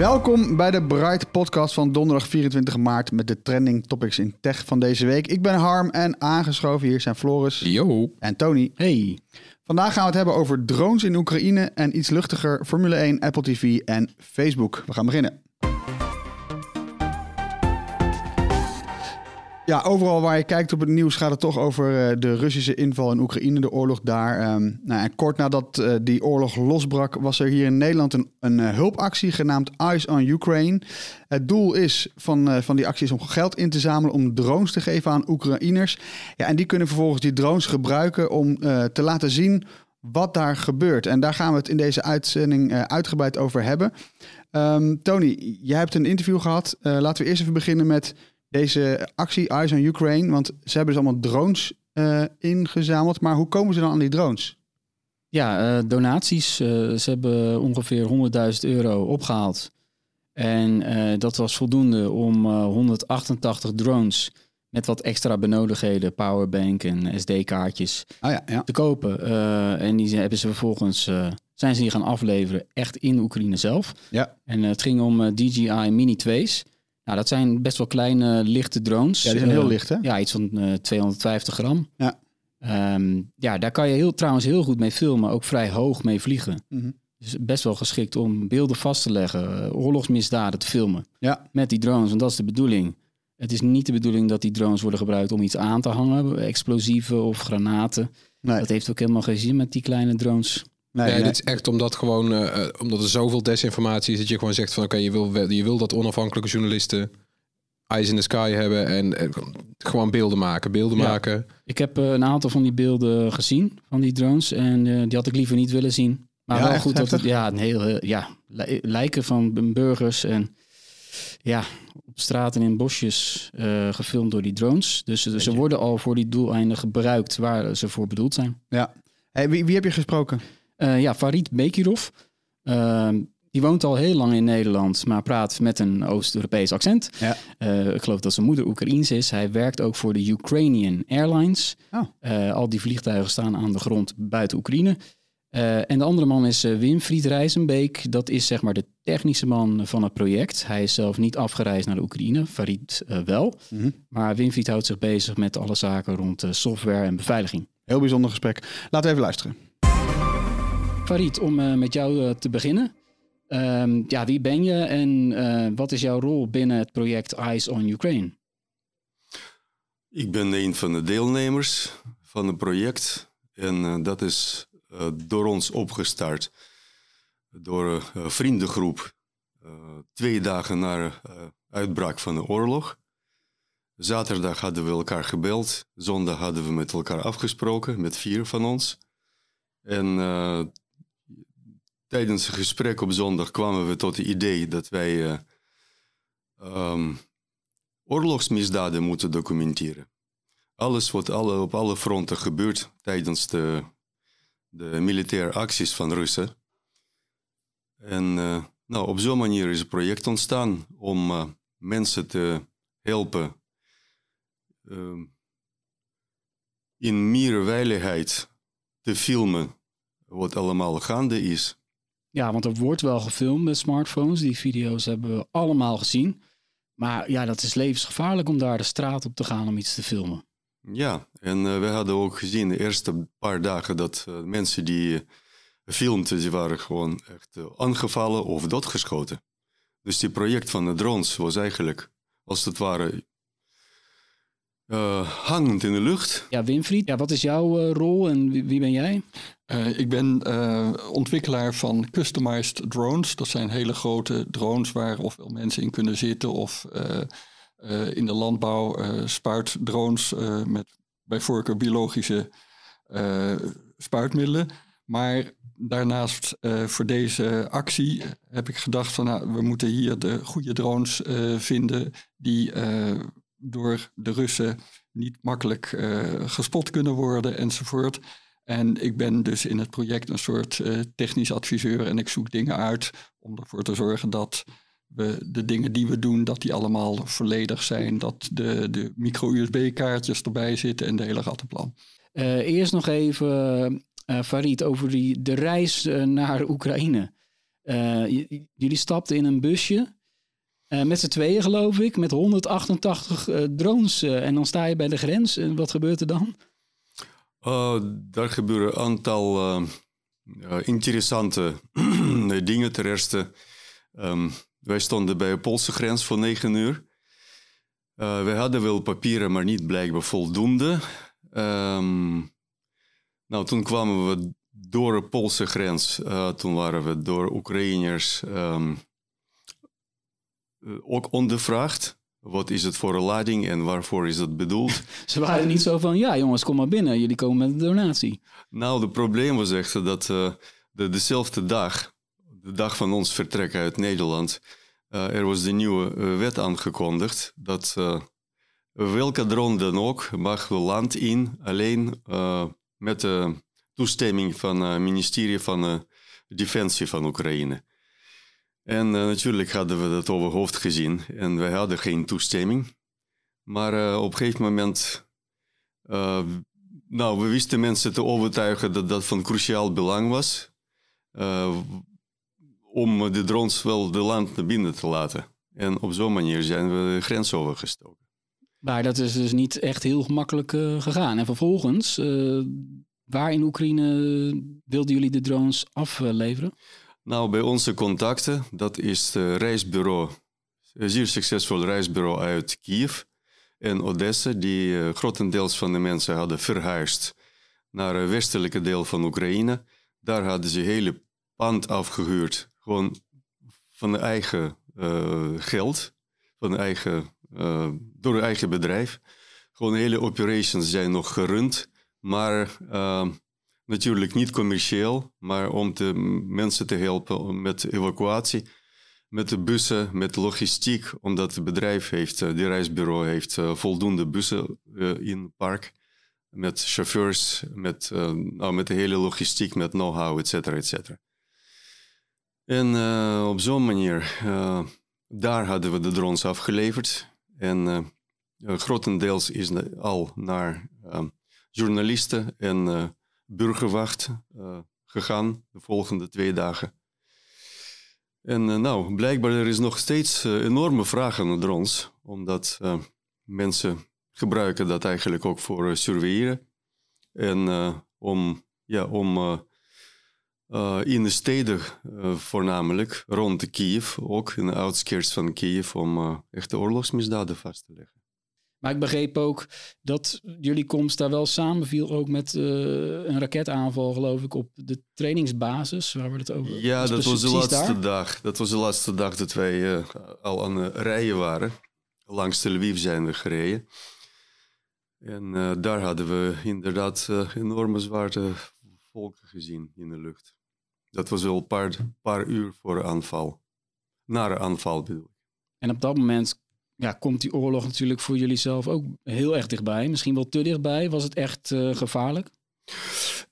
Welkom bij de Bright Podcast van donderdag 24 maart met de trending topics in tech van deze week. Ik ben Harm en aangeschoven hier zijn Floris Yo. en Tony. Hey. Vandaag gaan we het hebben over drones in Oekraïne en iets luchtiger Formule 1, Apple TV en Facebook. We gaan beginnen. Ja, overal waar je kijkt op het nieuws gaat het toch over eh, de Russische inval in Oekraïne, de oorlog daar. Ehm, nou, en kort nadat eh, die oorlog losbrak, was er hier in Nederland een, een eh, hulpactie genaamd Eyes on Ukraine. Het doel is van, van die actie is om geld in te zamelen om drones te geven aan Oekraïners. Ja, en die kunnen vervolgens die drones gebruiken om te laten zien wat daar gebeurt. En daar gaan we het in deze uitzending uitgebreid over hebben. Ehm, Tony, jij hebt een interview gehad. Eh, laten we eerst even beginnen met deze actie Eyes on Ukraine. Want ze hebben dus allemaal drones eh, ingezameld. Maar hoe komen ze dan aan die drones? Ja, eh, donaties. eh, ze hebben ongeveer 100.000 euro opgehaald. En dat was voldoende om eh, 188 drones met wat extra benodigdheden, powerbank en SD-kaartjes Ah ja, ja. te kopen. En die hebben ze vervolgens, zijn ze die gaan afleveren echt in Oekraïne zelf. Ja. En het ging om DJI Mini 2's. Nou, dat zijn best wel kleine, lichte drones. Ja, die zijn heel Eh, licht, hè? Ja, iets van eh, 250 gram. Ja. Ehm, ja, daar kan je heel, trouwens heel goed mee filmen, ook vrij hoog mee vliegen. Mhm. Dus best wel geschikt om beelden vast te leggen, eh, oorlogsmisdaden te filmen Ja. met die drones, want dat is de bedoeling. Het is niet de bedoeling dat die drones worden gebruikt om iets aan te hangen, explosieven of granaten. Nee, Dat heeft ook helemaal geen zin met die kleine drones. Nee, Nee, nee. dit is echt omdat gewoon eh, eh, omdat er zoveel desinformatie is dat je gewoon zegt van oké, je, wil, je wil dat onafhankelijke journalisten eyes in the sky hebben en eh, gewoon beelden maken, beelden Ja. maken. Ik heb een aantal van die beelden gezien van die drones en eh, die had ik liever niet willen zien. Maar Ja, wel goed dat het, ja, een heel, heel- ja, li- lijken van burgers en ja, op straten en in bosjes eh, gefilmd door die drones. Dus ze- ze worden al voor die doeleinden gebruikt waar ze voor bedoeld zijn. Ja. Hey, wie, wie heb je gesproken? Eh, ja, Farid Bekirov. Ehm, die woont al heel lang in Nederland, maar praat met een Oost-Europees accent. Ja. Eh, ik geloof dat zijn moeder Oekraïens is. Hij werkt ook voor de Ukrainian Airlines. Oh. Eh, al die vliegtuigen staan aan de grond buiten Oekraïne. En de andere man is Winfried Rijzenbeek. Dat is zeg maar de technische man van het project. Hij is zelf niet afgereisd naar de Oekraïne, Farid wel. Mhm. Maar Winfried houdt zich bezig met alle zaken rond software en beveiliging. Heel bijzonder gesprek. Laten we even luisteren. Farid, om eh, met jou eh, te beginnen. Ehm, ja, wie ben je en eh, wat is jouw rol binnen het project Eyes on Ukraine? Ik ben een van de deelnemers van het project. En dat is door ons opgestart. Door een vriendengroep. twee dagen na uitbraak van de oorlog. Zaterdag hadden we elkaar gebeld. Zondag hadden we met elkaar afgesproken, met vier van ons. En tijdens het gesprek op zondag kwamen we tot het idee dat wij ehm, oorlogsmisdaden moeten documenteren. Alles wat alle, op alle fronten gebeurt tijdens de, de militaire acties van Russen. En eh, nou, op zo'n manier is het project ontstaan om eh, mensen te helpen ehm, in meer veiligheid te filmen wat allemaal gaande is. Ja, want er wordt wel gefilmd met smartphones. Die video's hebben we allemaal gezien. Maar ja, dat is levensgevaarlijk om daar de straat op te gaan om iets te filmen. Ja, en eh, we hadden ook gezien de eerste paar dagen dat uh, mensen die uh, filmden, die waren gewoon echt aangevallen of doodgeschoten. Dus die project van de drones was eigenlijk, als het ware, hangend in de lucht. Ja, Winfried, ja, wat is jouw rol en wie, wie ben jij? ik ben ontwikkelaar van customized drones. Dat zijn hele grote drones waar ofwel mensen in kunnen zitten of uh, in de landbouw uh, spuitdrones uh, met bij voorkeur biologische spuitmiddelen. Maar daarnaast voor deze actie heb ik gedacht van nou, we moeten hier de goede drones vinden die door de Russen niet makkelijk gespot kunnen worden enzovoort. En ik ben dus in het project een soort technisch adviseur en ik zoek dingen uit om ervoor te zorgen dat we de dingen die we doen, dat die allemaal volledig zijn. Dat de, de micro-USB-kaartjes erbij zitten en de hele rattenplan. Uh, eerst nog even, uh, Farid, over die, de reis naar Oekraïne. jullie stapten in een busje. Met z'n tweeën, geloof ik, met 188 drones. en dan sta je bij de grens. En wat gebeurt er dan? daar gebeuren een aantal interessante dingen. Ten eerste. Um, wij stonden bij de Poolse grens voor negen uur. Wij hadden wel papieren, maar niet blijkbaar voldoende. Um, nou, toen kwamen we door de Poolse grens. Toen waren we door Oekraïners ook ondervraagd. Wat is het voor een lading en waarvoor is het bedoeld? Ze waren niet zo van, ja jongens, kom maar binnen. Jullie komen met een donatie. Nou, het probleem was echt dat uh, de, dezelfde dag de dag van ons vertrek uit Nederland, uh, er was de nieuwe uh, wet aangekondigd dat welke drone dan ook mag het land in, alleen met de toestemming van het ministerie van Defensie van Oekraïne. En natuurlijk hadden we dat over hoofd gezien en wij hadden geen toestemming. Maar op een gegeven moment, nou, we wisten mensen te overtuigen dat dat van cruciaal belang was om de drones wel de land naar binnen te laten. En op zo'n manier zijn we de grens overgestoken. Maar dat is dus niet echt heel gemakkelijk gegaan. En vervolgens, waar in Oekraïne wilden jullie de drones afleveren? Nou, bij onze contacten, dat is het reisbureau, een zeer succesvol reisbureau uit Kiev en Odessa, die uh, grotendeels van de mensen hadden verhuisd naar het westelijke deel van Oekraïne. Daar hadden ze hele pand afgehuurd gewoon van hun eigen geld, van eigen, door hun eigen bedrijf. Gewoon hele operations zijn nog gerund, maar uh, natuurlijk niet commerciëel, maar om de mensen te helpen met evacuatie, met de bussen, met logistiek, omdat het bedrijf heeft, de reisbureau heeft voldoende bussen in het park met chauffeurs, met, nou, met de hele logistiek, met know-how, et cetera, et cetera. En op zo'n manier, daar hadden we de drones afgeleverd. En grotendeels is al naar journalisten en burgerwacht gegaan de volgende twee dagen. En nou, blijkbaar er is nog steeds enorme vraag aan de drones, omdat mensen gebruiken dat eigenlijk ook voor surveilleren. En om, ja, om in de steden voornamelijk, rond Kiev, ook in de outskirts van Kiev, om echte oorlogsmisdaden vast te leggen. Maar ik begreep ook dat jullie komst daar wel samenviel ook met een raketaanval, geloof ik, op de trainingsbasis, waar we het over Ja, dat was de laatste dag. Dat was de laatste dag dat wij al aan het rijden waren. Langs Tel Aviv zijn we gereden. En daar hadden we inderdaad enorme zwarte volken gezien in de lucht. Dat was wel een paar, paar uur voor de aanval. Na de aanval bedoel ik. En op dat moment ja, komt die oorlog natuurlijk voor jullie zelf ook heel erg dichtbij. Misschien wel te dichtbij. Was het echt uh, gevaarlijk?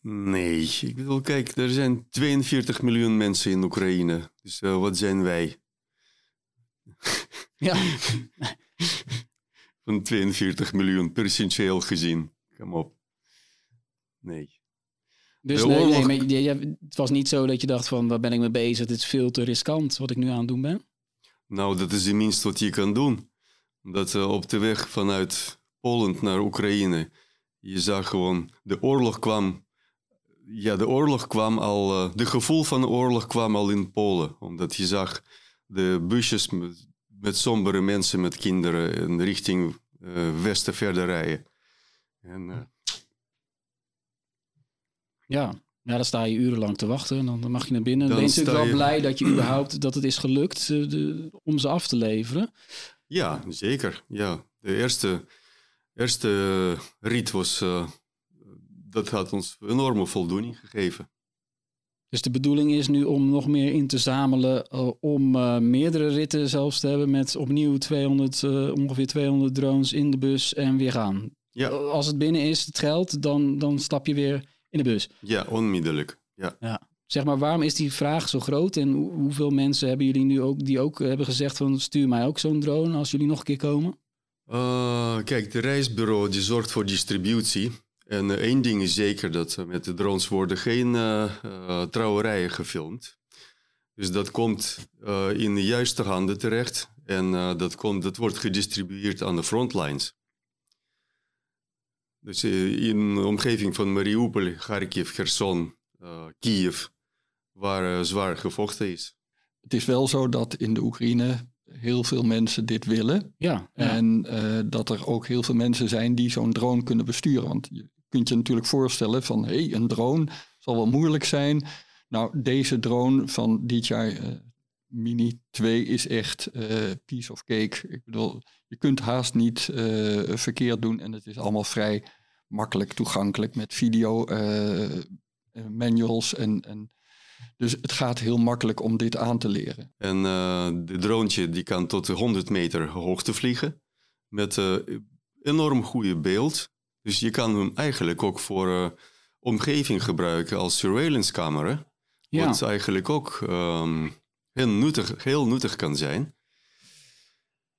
Nee, ik bedoel, kijk, er zijn 42 miljoen mensen in Oekraïne. Dus uh, wat zijn wij? Ja. Van 42 miljoen, percentueel gezien. Kom op. Nee. Dus nee, nee, oorlog- maar je- je- het was niet zo dat je dacht van, waar ben ik mee bezig? Dit is veel te riskant wat ik nu aan het doen ben. Nou, dat is het minste wat je kan doen. Dat eh, op de weg vanuit Polen naar Oekraïne, je zag gewoon, de oorlog kwam, ja, de oorlog kwam al, eh, de gevoel van de oorlog kwam al in Polen. Omdat je zag de busjes met, met sombere mensen met kinderen in richting eh, westen verder rijden. En, Ja. ja, dan sta je urenlang te wachten en dan dan mag je naar binnen. Dan Dan ben je natuurlijk wel je- blij dat je überhaupt, dat het is gelukt de- om ze af te leveren. Ja, zeker. Ja. De eerste, eerste rit was, eh, dat had ons enorme voldoening gegeven. Dus de bedoeling is nu om nog meer in te zamelen, eh, om eh, meerdere ritten zelfs te hebben met opnieuw 200, eh, ongeveer 200 drones in de bus en weer gaan. Ja. Als het binnen is, het geld, dan, dan stap je weer in de bus. Ja, onmiddellijk. Ja. Zeg maar, waarom is die vraag zo groot en hoe- hoeveel mensen hebben jullie nu ook die ook hebben gezegd van stuur mij ook zo'n drone als jullie nog een keer komen? Uh, kijk, de reisbureau die zorgt voor distributie. En eh, één ding is zeker, dat eh, met de drones worden geen eh, eh, trouwerijen gefilmd. Dus dat komt eh, in de juiste handen terecht. En eh, dat, komt, dat wordt gedistribueerd aan de frontlines. Dus eh, in de omgeving van Mariupol, Kharkiv, Kherson, eh, Kiev, waar eh, zwaar gevochten is. Het is wel zo dat in de Oekraïne heel veel mensen dit willen. Ja, ja. En eh, dat er ook heel veel mensen zijn die zo'n drone kunnen besturen. Want je kunt je natuurlijk voorstellen van hé, hey, een drone zal wel moeilijk zijn. Nou, deze drone van DJI eh, Mini 2 is echt eh, piece of cake. Ik bedoel, je kunt haast niet eh, verkeerd doen en het is allemaal vrij makkelijk toegankelijk met video manuals en, en dus het gaat heel makkelijk om dit aan te leren. En eh de drone die kan tot 100 meter hoogte vliegen. Met eh, enorm goede beeld. Dus je kan hem eigenlijk ook voor eh, omgeving gebruiken als surveillance camera. Ja. Wat eigenlijk ook ehm, heel, nuttig, heel nuttig kan zijn.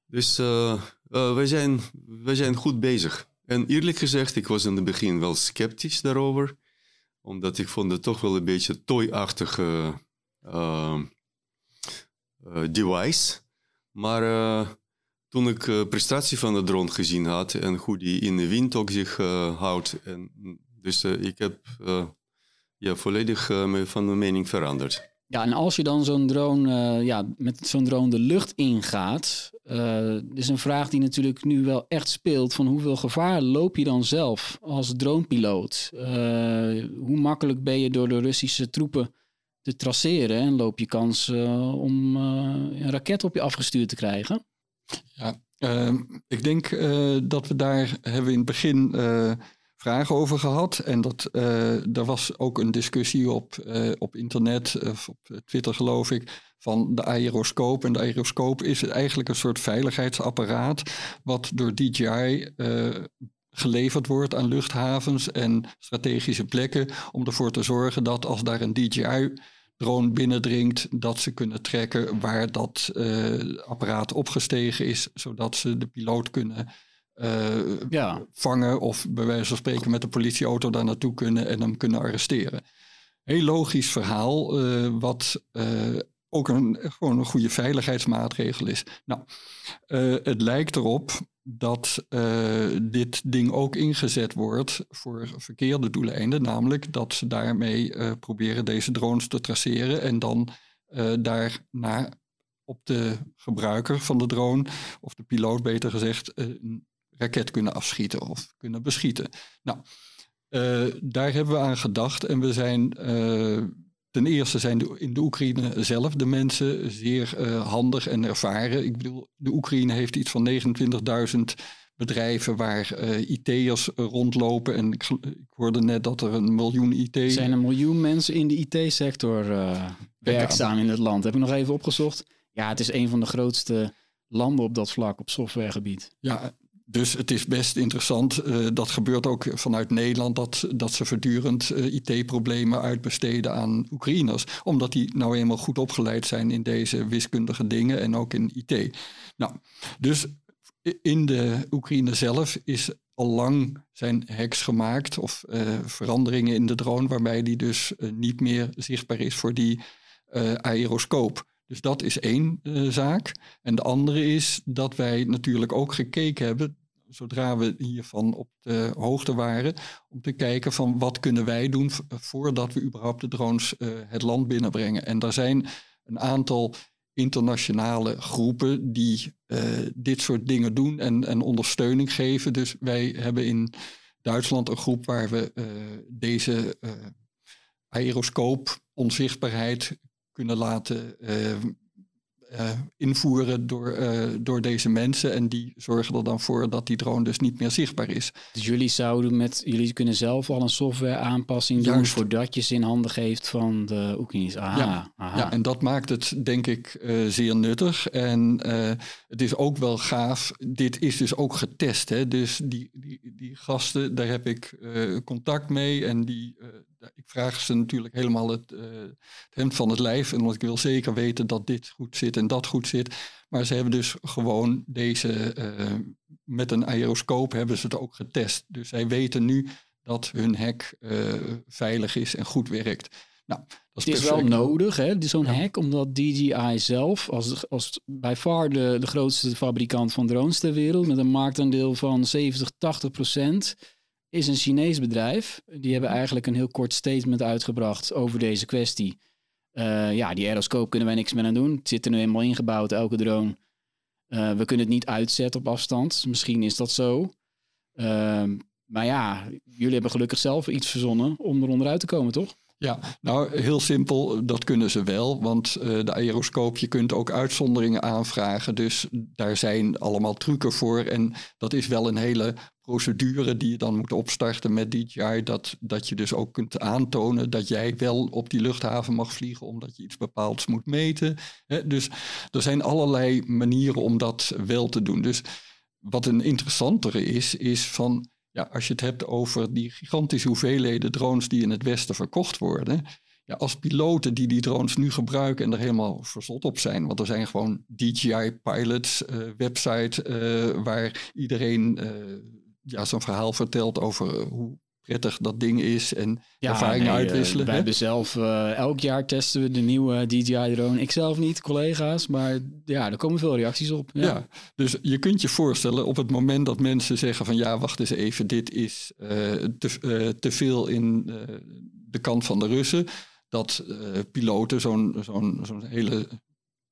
Dus eh, wij, zijn, wij zijn goed bezig. En eerlijk gezegd, ik was in het begin wel sceptisch daarover. Omdat ik vond het toch wel een beetje toy-achtige eh, device. Maar eh, toen ik prestatie van de drone gezien had en hoe die in de wind ook zich houdt. En, dus ik heb ja, volledig me- van mijn mening veranderd. Ja, en als je dan zo'n drone, eh, ja, met zo'n drone de lucht ingaat, eh is een vraag die natuurlijk nu wel echt speelt van hoeveel gevaar loop je dan zelf als dronepiloot? Eh, hoe makkelijk ben je door de Russische troepen te traceren en loop je kans om een raket op je afgestuurd te krijgen? Ja, ehm, ik denk dat we daar hebben in het begin vragen over gehad. En dat eh, er was ook een discussie op, eh, op internet, of op Twitter geloof ik, van de aeroscoop. En de aeroscoop is eigenlijk een soort veiligheidsapparaat wat door DJI eh, geleverd wordt aan luchthavens en strategische plekken om ervoor te zorgen dat als daar een DJI drone binnendringt, dat ze kunnen trekken waar dat apparaat opgestegen is, zodat ze de piloot kunnen eh, Ja, vangen of bij wijze van spreken met de politieauto daar naartoe kunnen en hem kunnen arresteren. Heel logisch verhaal, eh, wat eh, ook een, gewoon een goede veiligheidsmaatregel is. Nou, het lijkt erop dat dit ding ook ingezet wordt voor verkeerde doeleinden, namelijk dat ze daarmee proberen deze drones te traceren en dan daarna op de gebruiker van de drone, of de piloot beter gezegd, een raket kunnen afschieten of kunnen beschieten. Nou, eh, daar hebben we aan gedacht en we zijn eh, ten eerste zijn de, in de Oekraïne zelf de mensen zeer eh, handig en ervaren. Ik bedoel, de Oekraïne heeft iets van 29.000 bedrijven waar eh IT'ers rondlopen. En ik, ik hoorde net dat er een miljoen IT... er zijn een miljoen mensen in de IT-sector werkzaam in het land. Heb ik nog even opgezocht. Ja, het is een van de grootste landen op dat vlak, op softwaregebied. Ja, dus het is best interessant. eh, dat gebeurt ook vanuit Nederland, dat, dat ze voortdurend eh, IT-problemen uitbesteden aan Oekraïners. Omdat die nou eenmaal goed opgeleid zijn in deze wiskundige dingen en ook in IT. Nou, dus in de Oekraïne zelf is al lang zijn hacks gemaakt of eh, veranderingen in de drone waarbij die dus niet meer zichtbaar is voor die aeroscoop. Dus dat is één zaak. En de andere is dat wij natuurlijk ook gekeken hebben, zodra we hiervan op de hoogte waren, om te kijken van wat kunnen wij doen voordat we überhaupt de drones het land binnenbrengen. En daar zijn een aantal internationale groepen die dit soort dingen doen en, en ondersteuning geven. Dus wij hebben in Duitsland een groep waar we deze aeroscoop onzichtbaarheid kunnen laten uh, invoeren door, uh, door deze mensen. En die zorgen er dan voor dat die drone dus niet meer zichtbaar is. Dus jullie zouden met, jullie kunnen zelf al een software aanpassing doen Juist. voordat je ze in handen geeft van de Oekraïners. Ja, ja, en dat maakt het denk ik uh, zeer nuttig. En het is ook wel gaaf. Dit is dus ook getest. Hè? Dus die, die, die gasten, daar heb ik contact mee. En die, ik vraag ze natuurlijk helemaal het, uh, het hemd van het lijf. En ik wil zeker weten dat dit goed zit en dat goed zit. Maar ze hebben dus gewoon deze, uh, met een aeroscoop hebben ze het ook getest. Dus zij weten nu dat hun hek uh, veilig is en goed werkt. Nou, dat is het is wel nodig, hè, zo'n ja. hack, omdat DJI zelf, als, als bij far de, de grootste fabrikant van drones ter wereld, met een marktaandeel van 70, 80 procent, is een Chinees bedrijf. Die hebben eigenlijk een heel kort statement uitgebracht over deze kwestie. Uh, ja, die aeroscoop kunnen wij niks meer aan doen. Het zit er nu eenmaal ingebouwd, elke drone. Uh, we kunnen het niet uitzetten op afstand. Misschien is dat zo. Uh, maar ja, jullie hebben gelukkig zelf iets verzonnen om er onderuit te komen, toch? Ja, nou heel simpel, dat kunnen ze wel. Want uh, de aeroscoop, je kunt ook uitzonderingen aanvragen. Dus daar zijn allemaal trucken voor. En dat is wel een hele procedure die je dan moet opstarten met DJI. Dat, dat je dus ook kunt aantonen dat jij wel op die luchthaven mag vliegen omdat je iets bepaalds moet meten. Dus er zijn allerlei manieren om dat wel te doen. Dus wat een interessantere is, is van ja, als je het hebt over die gigantische hoeveelheden drones die in het Westen verkocht worden. Ja, als piloten die die drones nu gebruiken en er helemaal verzot op zijn. Want er zijn gewoon DJI pilots, uh, website uh, waar iedereen uh, ja, zo'n verhaal vertelt over hoe prettig dat ding is en ja, ervaringen nee, uitwisselen. wij hebben zelf elk jaar testen we de nieuwe DJI drone. Ik zelf niet, collega's, maar ja, er komen veel reacties op. Ja. ja. dus je kunt je voorstellen op het moment dat mensen zeggen van ja, wacht eens even, dit is uh, te, uh, te veel in uh, de kant van de Russen, dat piloten zo'n zo'n zo'n hele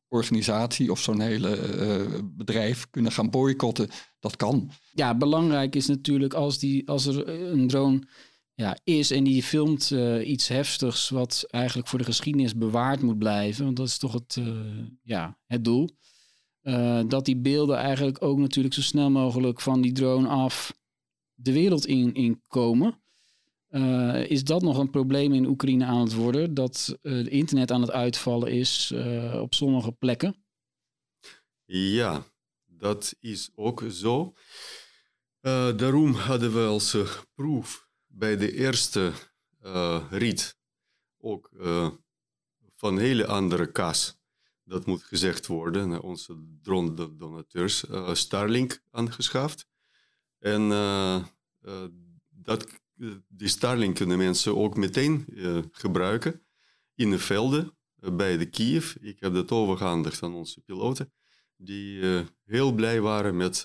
organisatie of zo'n hele bedrijf kunnen gaan boycotten. Dat kan. Ja, belangrijk is natuurlijk als, die, als er een drone ja, is en die filmt uh, iets heftigs wat eigenlijk voor de geschiedenis bewaard moet blijven, want dat is toch het, uh, ja, het doel. Dat die beelden eigenlijk ook natuurlijk zo snel mogelijk van die drone af de wereld in, in komen. Is dat nog een probleem in Oekraïne aan het worden? Dat het internet aan het uitvallen is op sommige plekken? Ja, dat is ook zo. Uh, daarom hadden we als uh, proef bij de eerste uh, rit ook van hele andere kas, dat moet gezegd worden, naar onze drone-donateurs, Starlink aangeschaft. En dat, die Starlink kunnen mensen ook meteen gebruiken in de velden bij de Kiev. Ik heb dat overgehandigd aan onze piloten die heel blij waren met,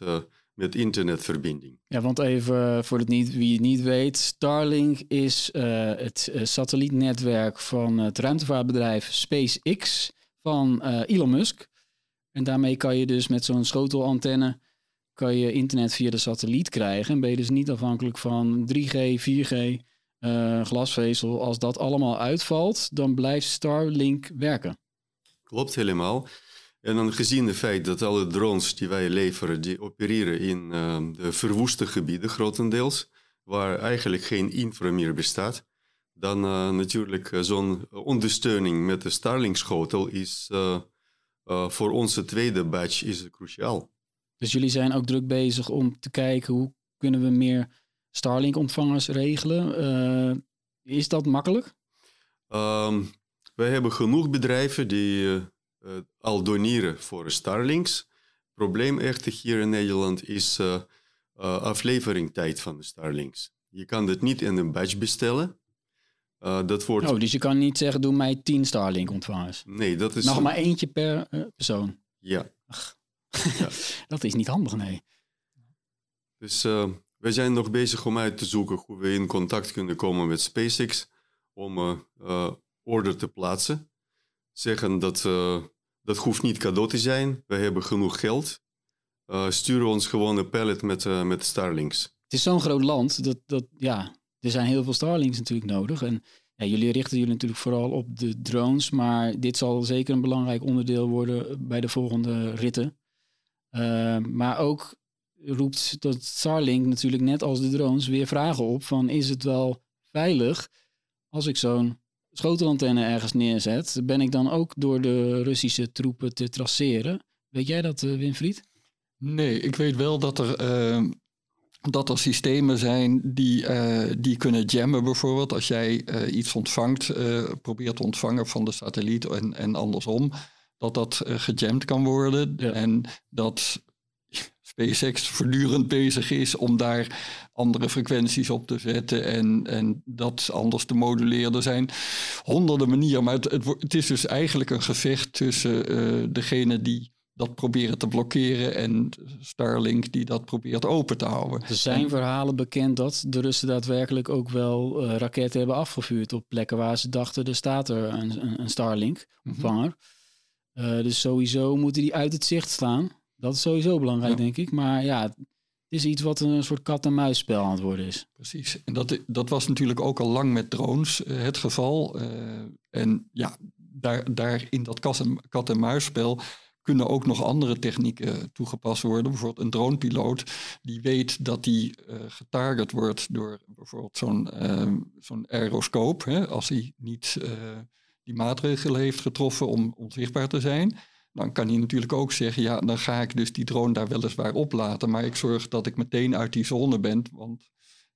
met internetverbinding. Ja, want even voor het niet, wie het niet weet, Starlink is het satellietnetwerk van het ruimtevaartbedrijf SpaceX van Elon Musk. En daarmee kan je dus met zo'n schotelantenne kan je internet via de satelliet krijgen. En ben je dus niet afhankelijk van 3G, 4G, glasvezel. Als dat allemaal uitvalt, dan blijft Starlink werken. Klopt helemaal. En dan gezien het feit dat alle drones die wij leveren, die opereren in uh, de verwoeste gebieden grotendeels, waar eigenlijk geen infra meer bestaat, dan uh, natuurlijk uh, zo'n ondersteuning met de Starlink-schotel is voor onze tweede batch is cruciaal. Dus jullie zijn ook druk bezig om te kijken hoe kunnen we meer Starlink-ontvangers regelen. is dat makkelijk? Um, wij hebben genoeg bedrijven die uh, al doneren voor Starlinks. Probleem echter hier in Nederland is uh, afleveringtijd van de Starlinks. Je kan dit niet in een batch bestellen. Uh, dat wordt... Oh, dus je kan niet zeggen, doe mij 10 Starlink-ontvangers. Nee, dat is... Nog maar eentje per uh, persoon. Ja. Ach. Ja. dat is niet handig, nee. Dus uh, wij zijn nog bezig om uit te zoeken hoe we in contact kunnen komen met SpaceX om uh, order te plaatsen. Zeggen dat dat hoeft niet cadeau te zijn. We hebben genoeg geld. sturen ons gewoon een pallet met, met Starlinks. Het is zo'n groot land dat, dat ja, er zijn heel veel Starlinks natuurlijk nodig. En ja, jullie richten jullie natuurlijk vooral op de drones, maar dit zal zeker een belangrijk onderdeel worden bij de volgende ritten. Uh, maar ook roept dat Starlink natuurlijk net als de drones weer vragen op van is het wel veilig als ik zo'n schotelantenne ergens neerzet, ben ik dan ook door de Russische troepen te traceren? Weet jij dat, uh, Winfried? Nee, ik weet wel dat er uh, dat er systemen zijn die, uh, die kunnen jammen bijvoorbeeld. Als jij uh, iets ontvangt, probeert te ontvangen van de satelliet en, en andersom, dat dat gejamd kan worden. Ja. En dat SpaceX voortdurend bezig is om daar andere frequenties op te zetten en, en dat anders te moduleren. Er zijn honderden manieren, maar het, het, het is dus eigenlijk een gevecht tussen degene die dat proberen te blokkeren en Starlink die dat probeert open te houden. Er zijn verhalen bekend dat de Russen daadwerkelijk ook wel uh, raketten hebben afgevuurd op plekken waar ze dachten er staat er een, een, een Starlink ontvanger. Mm -hmm. Uh, dus sowieso moeten die uit het zicht staan. Dat is sowieso belangrijk, ja. denk ik. Maar ja, het is iets wat een soort kat-en-muisspel aan het worden is. Precies. En dat, dat was natuurlijk ook al lang met drones uh, het geval. en ja, daar, daar in dat kat-en-muisspel kunnen ook nog andere technieken toegepast worden. Bijvoorbeeld een dronepiloot die weet dat die uh, getarget wordt door bijvoorbeeld zo'n zo'n aeroscoop. Hè, als hij niet die maatregelen heeft getroffen om onzichtbaar te zijn. Dan kan hij natuurlijk ook zeggen, ja, dan ga ik dus die drone daar weliswaar oplaten. Maar ik zorg dat ik meteen uit die zone ben. Want,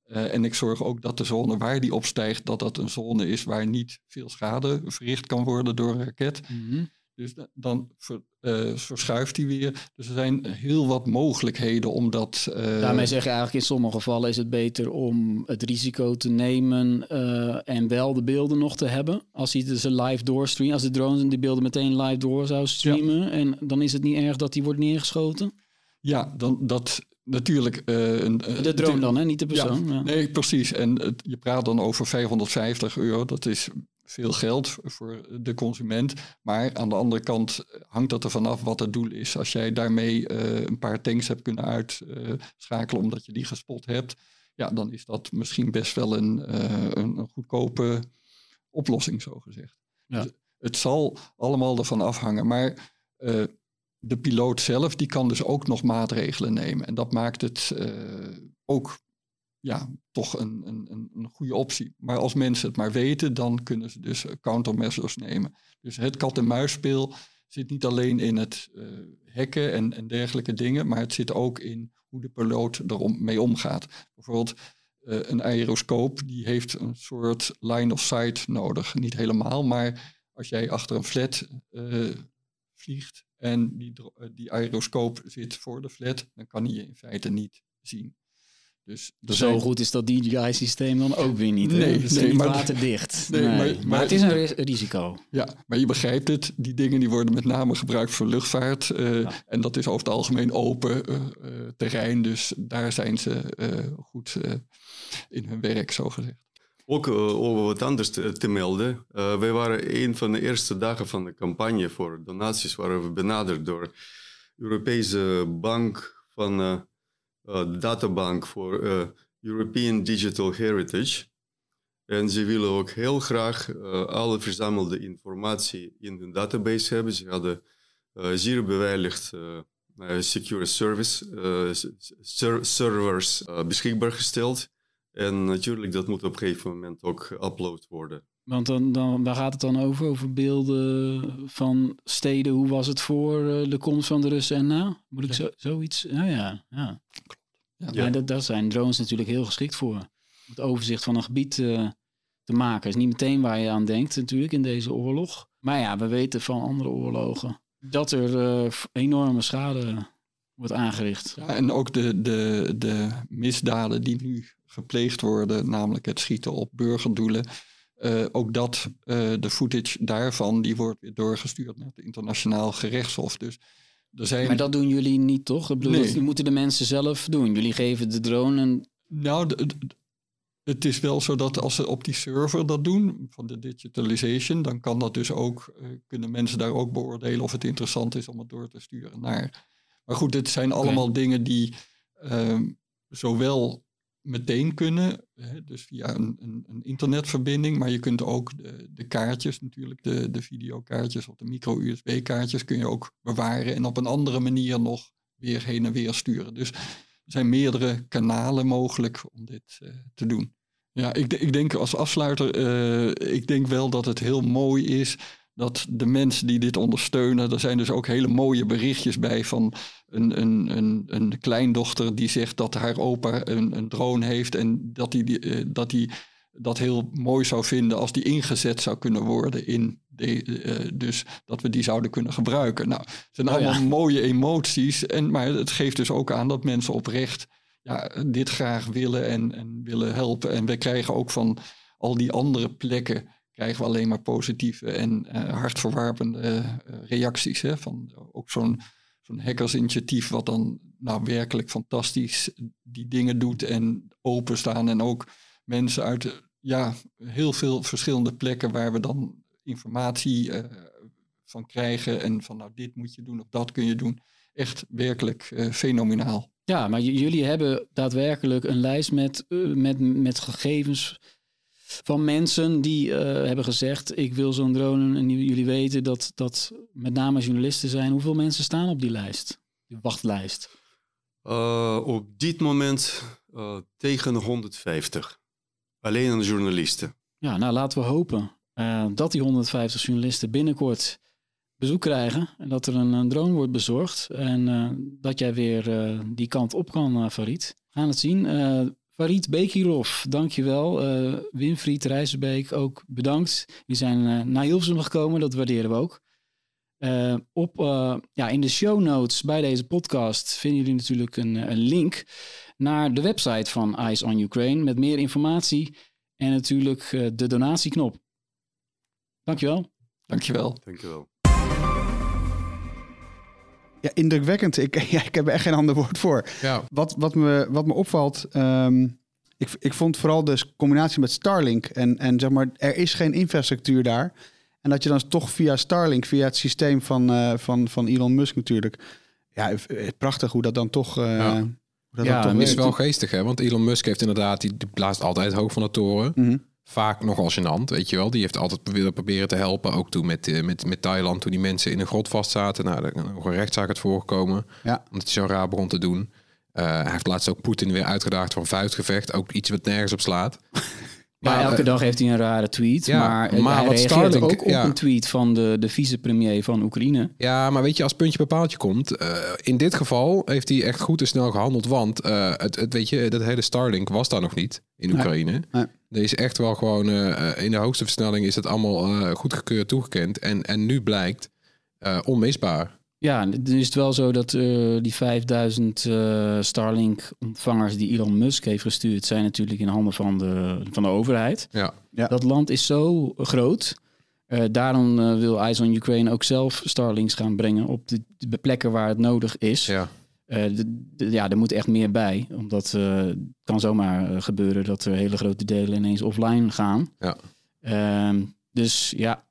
en ik zorg ook dat de zone waar die opstijgt, dat dat een zone is waar niet veel schade verricht kan worden door een raket. -hmm. Dus dan ver, uh, verschuift hij weer. Dus er zijn heel wat mogelijkheden om dat. Uh... Daarmee zeg je eigenlijk in sommige gevallen is het beter om het risico te nemen uh, en wel de beelden nog te hebben. Als hij ze live doorstreamt, als de drones die beelden meteen live door zou streamen. Ja. En dan is het niet erg dat die wordt neergeschoten. Ja, dan dat natuurlijk. een, de drone dan, hè? niet de persoon. Ja, ja. Nee, precies. En het, je praat dan over 550 euro. Dat is veel geld voor de consument. Maar aan de andere kant hangt dat er vanaf wat het doel is. Als jij daarmee uh, een paar tanks hebt kunnen uitschakelen omdat je die gespot hebt, ja, dan is dat misschien best wel een, uh, een, goedkope oplossing, zo gezegd. Ja. Dus het zal allemaal ervan afhangen. Maar uh, de piloot zelf, die kan dus ook nog maatregelen nemen. En dat maakt het ook ja, toch een, een, een goede optie. Maar als mensen het maar weten, dan kunnen ze dus countermeasures nemen. Dus het kat-en-muisspel zit niet alleen in het uh, hacken en, en dergelijke dingen, maar het zit ook in hoe de piloot ermee omgaat. Bijvoorbeeld uh, een aeroscoop, die heeft een soort line of sight nodig. Niet helemaal, maar als jij achter een flat vliegt en die, die aeroscoop zit voor de flat, dan kan hij je in feite niet zien. Dus Zo zijn... goed is dat DJI-systeem dan ook weer niet. Nee, het is nee, niet maar, waterdicht. Nee, nee. Maar, maar, maar, het is een risico. Ja, maar je begrijpt het. Die dingen die worden met name gebruikt voor luchtvaart. Uh, ja. En dat is over het algemeen open uh, uh, terrein. Dus daar zijn ze goed in hun werk, zo gezegd. Ook over wat anders te, te melden. wij waren een van de eerste dagen van de campagne voor donaties... waren we benaderd door de Europese Bank van uh, databank voor uh, European Digital Heritage. En ze willen ook heel graag uh, alle verzamelde informatie in hun database hebben. Ze hadden zeer beveiligd secure service ser servers beschikbaar gesteld. En natuurlijk, dat moet op een gegeven moment ook geüpload worden. Want dan, dan, waar gaat het dan over? Over beelden van steden. Hoe was het voor de komst van de Russen en na? Moet ik zo, zoiets? Nou ja, ja. Ja. ja dat, daar zijn drones natuurlijk heel geschikt voor. Om het overzicht van een gebied uh, te maken. is niet meteen waar je aan denkt natuurlijk in deze oorlog. Maar ja, we weten van andere oorlogen dat er uh, enorme schade wordt aangericht. Ja, en ook de, de, de misdaden die nu gepleegd worden, namelijk het schieten op burgerdoelen. eh, ook dat, eh, de footage daarvan, die wordt weer doorgestuurd naar het internationaal gerechtshof. Dus er zijn. Maar dat doen jullie niet, toch? Ik bedoel, Nee. dat moeten de mensen zelf doen. Jullie geven de drone een... Nou, het is wel zo dat als ze op die server dat doen, van de digitalization, dan kan dat dus ook, eh, kunnen mensen daar ook beoordelen of het interessant is om het door te sturen naar. Maar goed, dit zijn allemaal dingen die ehm, zowel meteen kunnen, hè, dus via een, een, een internetverbinding, maar je kunt ook de, kaartjes natuurlijk, de, de videokaartjes of de micro-USB-kaartjes kun je ook bewaren en op een andere manier nog weer heen en weer sturen. Dus er zijn meerdere kanalen mogelijk om dit eh, te doen. Ja, ik, ik denk als afsluiter, eh, ik denk wel dat het heel mooi is dat de mensen die dit ondersteunen, er zijn dus ook hele mooie berichtjes bij van een, een, een, een kleindochter die zegt dat haar opa een, een drone heeft en dat hij die, eh, dat die dat heel mooi zou vinden als die ingezet zou kunnen worden in de, eh, dus dat we die zouden kunnen gebruiken. Nou, het zijn Oh ja. allemaal mooie emoties, en, maar het geeft dus ook aan dat mensen oprecht ja, dit graag willen en, en willen helpen. En we krijgen ook van al die andere plekken krijgen we alleen maar positieve en eh, hartverwarpende eh, reacties. Hè? Van ook zo'n zo'n hackersinitiatief wat dan nou werkelijk fantastisch die dingen doet en openstaan. En ook mensen uit ja, heel veel verschillende plekken waar we dan informatie eh, van krijgen. En van nou dit moet je doen of dat kun je doen. Echt werkelijk fenomenaal. Ja, maar jullie hebben daadwerkelijk een lijst met, met, met gegevens van mensen die eh, hebben gezegd: Ik wil zo'n drone. En jullie weten dat dat met name journalisten zijn. Hoeveel mensen staan op die lijst? Die wachtlijst. Eh, op dit moment eh, tegen 150. Alleen aan de journalisten. Ja, nou laten we hopen dat die 150 journalisten binnenkort bezoek krijgen. En dat er een, een drone wordt bezorgd. En dat jij weer die kant op kan, Farid. We gaan het zien. Farid Bekirov, dankjewel. Eh Winfried Rijzenbeek, ook bedankt. Die zijn eh, naar Hilversum gekomen, dat waarderen we ook. Eh, op, eh, ja, in de show notes bij deze podcast vinden jullie natuurlijk een, een link naar de website van Eyes on Ukraine met meer informatie en natuurlijk eh, de donatieknop. Dankjewel. Dankjewel. Dankjewel. Ja, indrukwekkend. Ik, ja, ik heb er echt geen ander woord voor. Ja, Wat, wat, me, wat me opvalt, ehm, ik, ik vond vooral de combinatie met Starlink. En, en zeg maar, er is geen infrastructuur daar. En dat je dan toch via Starlink, via het systeem van, eh, van, van Elon Musk natuurlijk. Ja, prachtig hoe dat dan toch. eh, Ja. dat Ja, dan toch dat is wel geestig, hè? Want Elon Musk heeft inderdaad, die, die blaast altijd hoog van de toren. Mhm. Vaak nogal gênant, weet je wel. Die heeft altijd willen proberen te helpen. Ook toen met, eh, met, met Thailand, toen die mensen in een grot vastzaten. Nou, is nog een rechtszaak het voorgekomen. Ja. Omdat hij zo raar begon te doen. Eh, hij heeft laatst ook Poetin weer uitgedaagd voor een vuistgevecht. Ook iets wat nergens op slaat. Ja, Maar, elke eh, dag heeft hij een rare tweet. ja, maar eh, maar hij wat reageert Starlink- ook op ja. een tweet van de, de vicepremier van Oekraïne. Ja, maar weet je, als puntje bij paaltje komt... eh, in dit geval heeft hij echt goed en snel gehandeld. Want het, het, weet je, dat hele Starlink was daar nog niet in Nee. Oekraïne. Nee. Er is echt wel gewoon... in de hoogste versnelling is het allemaal goedgekeurd toegekend. En, en nu blijkt onmisbaar. Ja, nu is het wel zo dat eh, die 5000 eh, Starlink-ontvangers die Elon Musk heeft gestuurd, zijn natuurlijk in handen van de, van de overheid. Ja. Ja. Dat land is zo groot. Eh, daarom wil Eyes on Ukraine ook zelf Starlinks gaan brengen op de, de plekken waar het nodig is. Ja. Eh, de- de- ja, er moet echt meer bij. Omdat eh, het kan zomaar gebeuren dat er hele grote delen ineens offline gaan. Ja. Ehm, dus ja,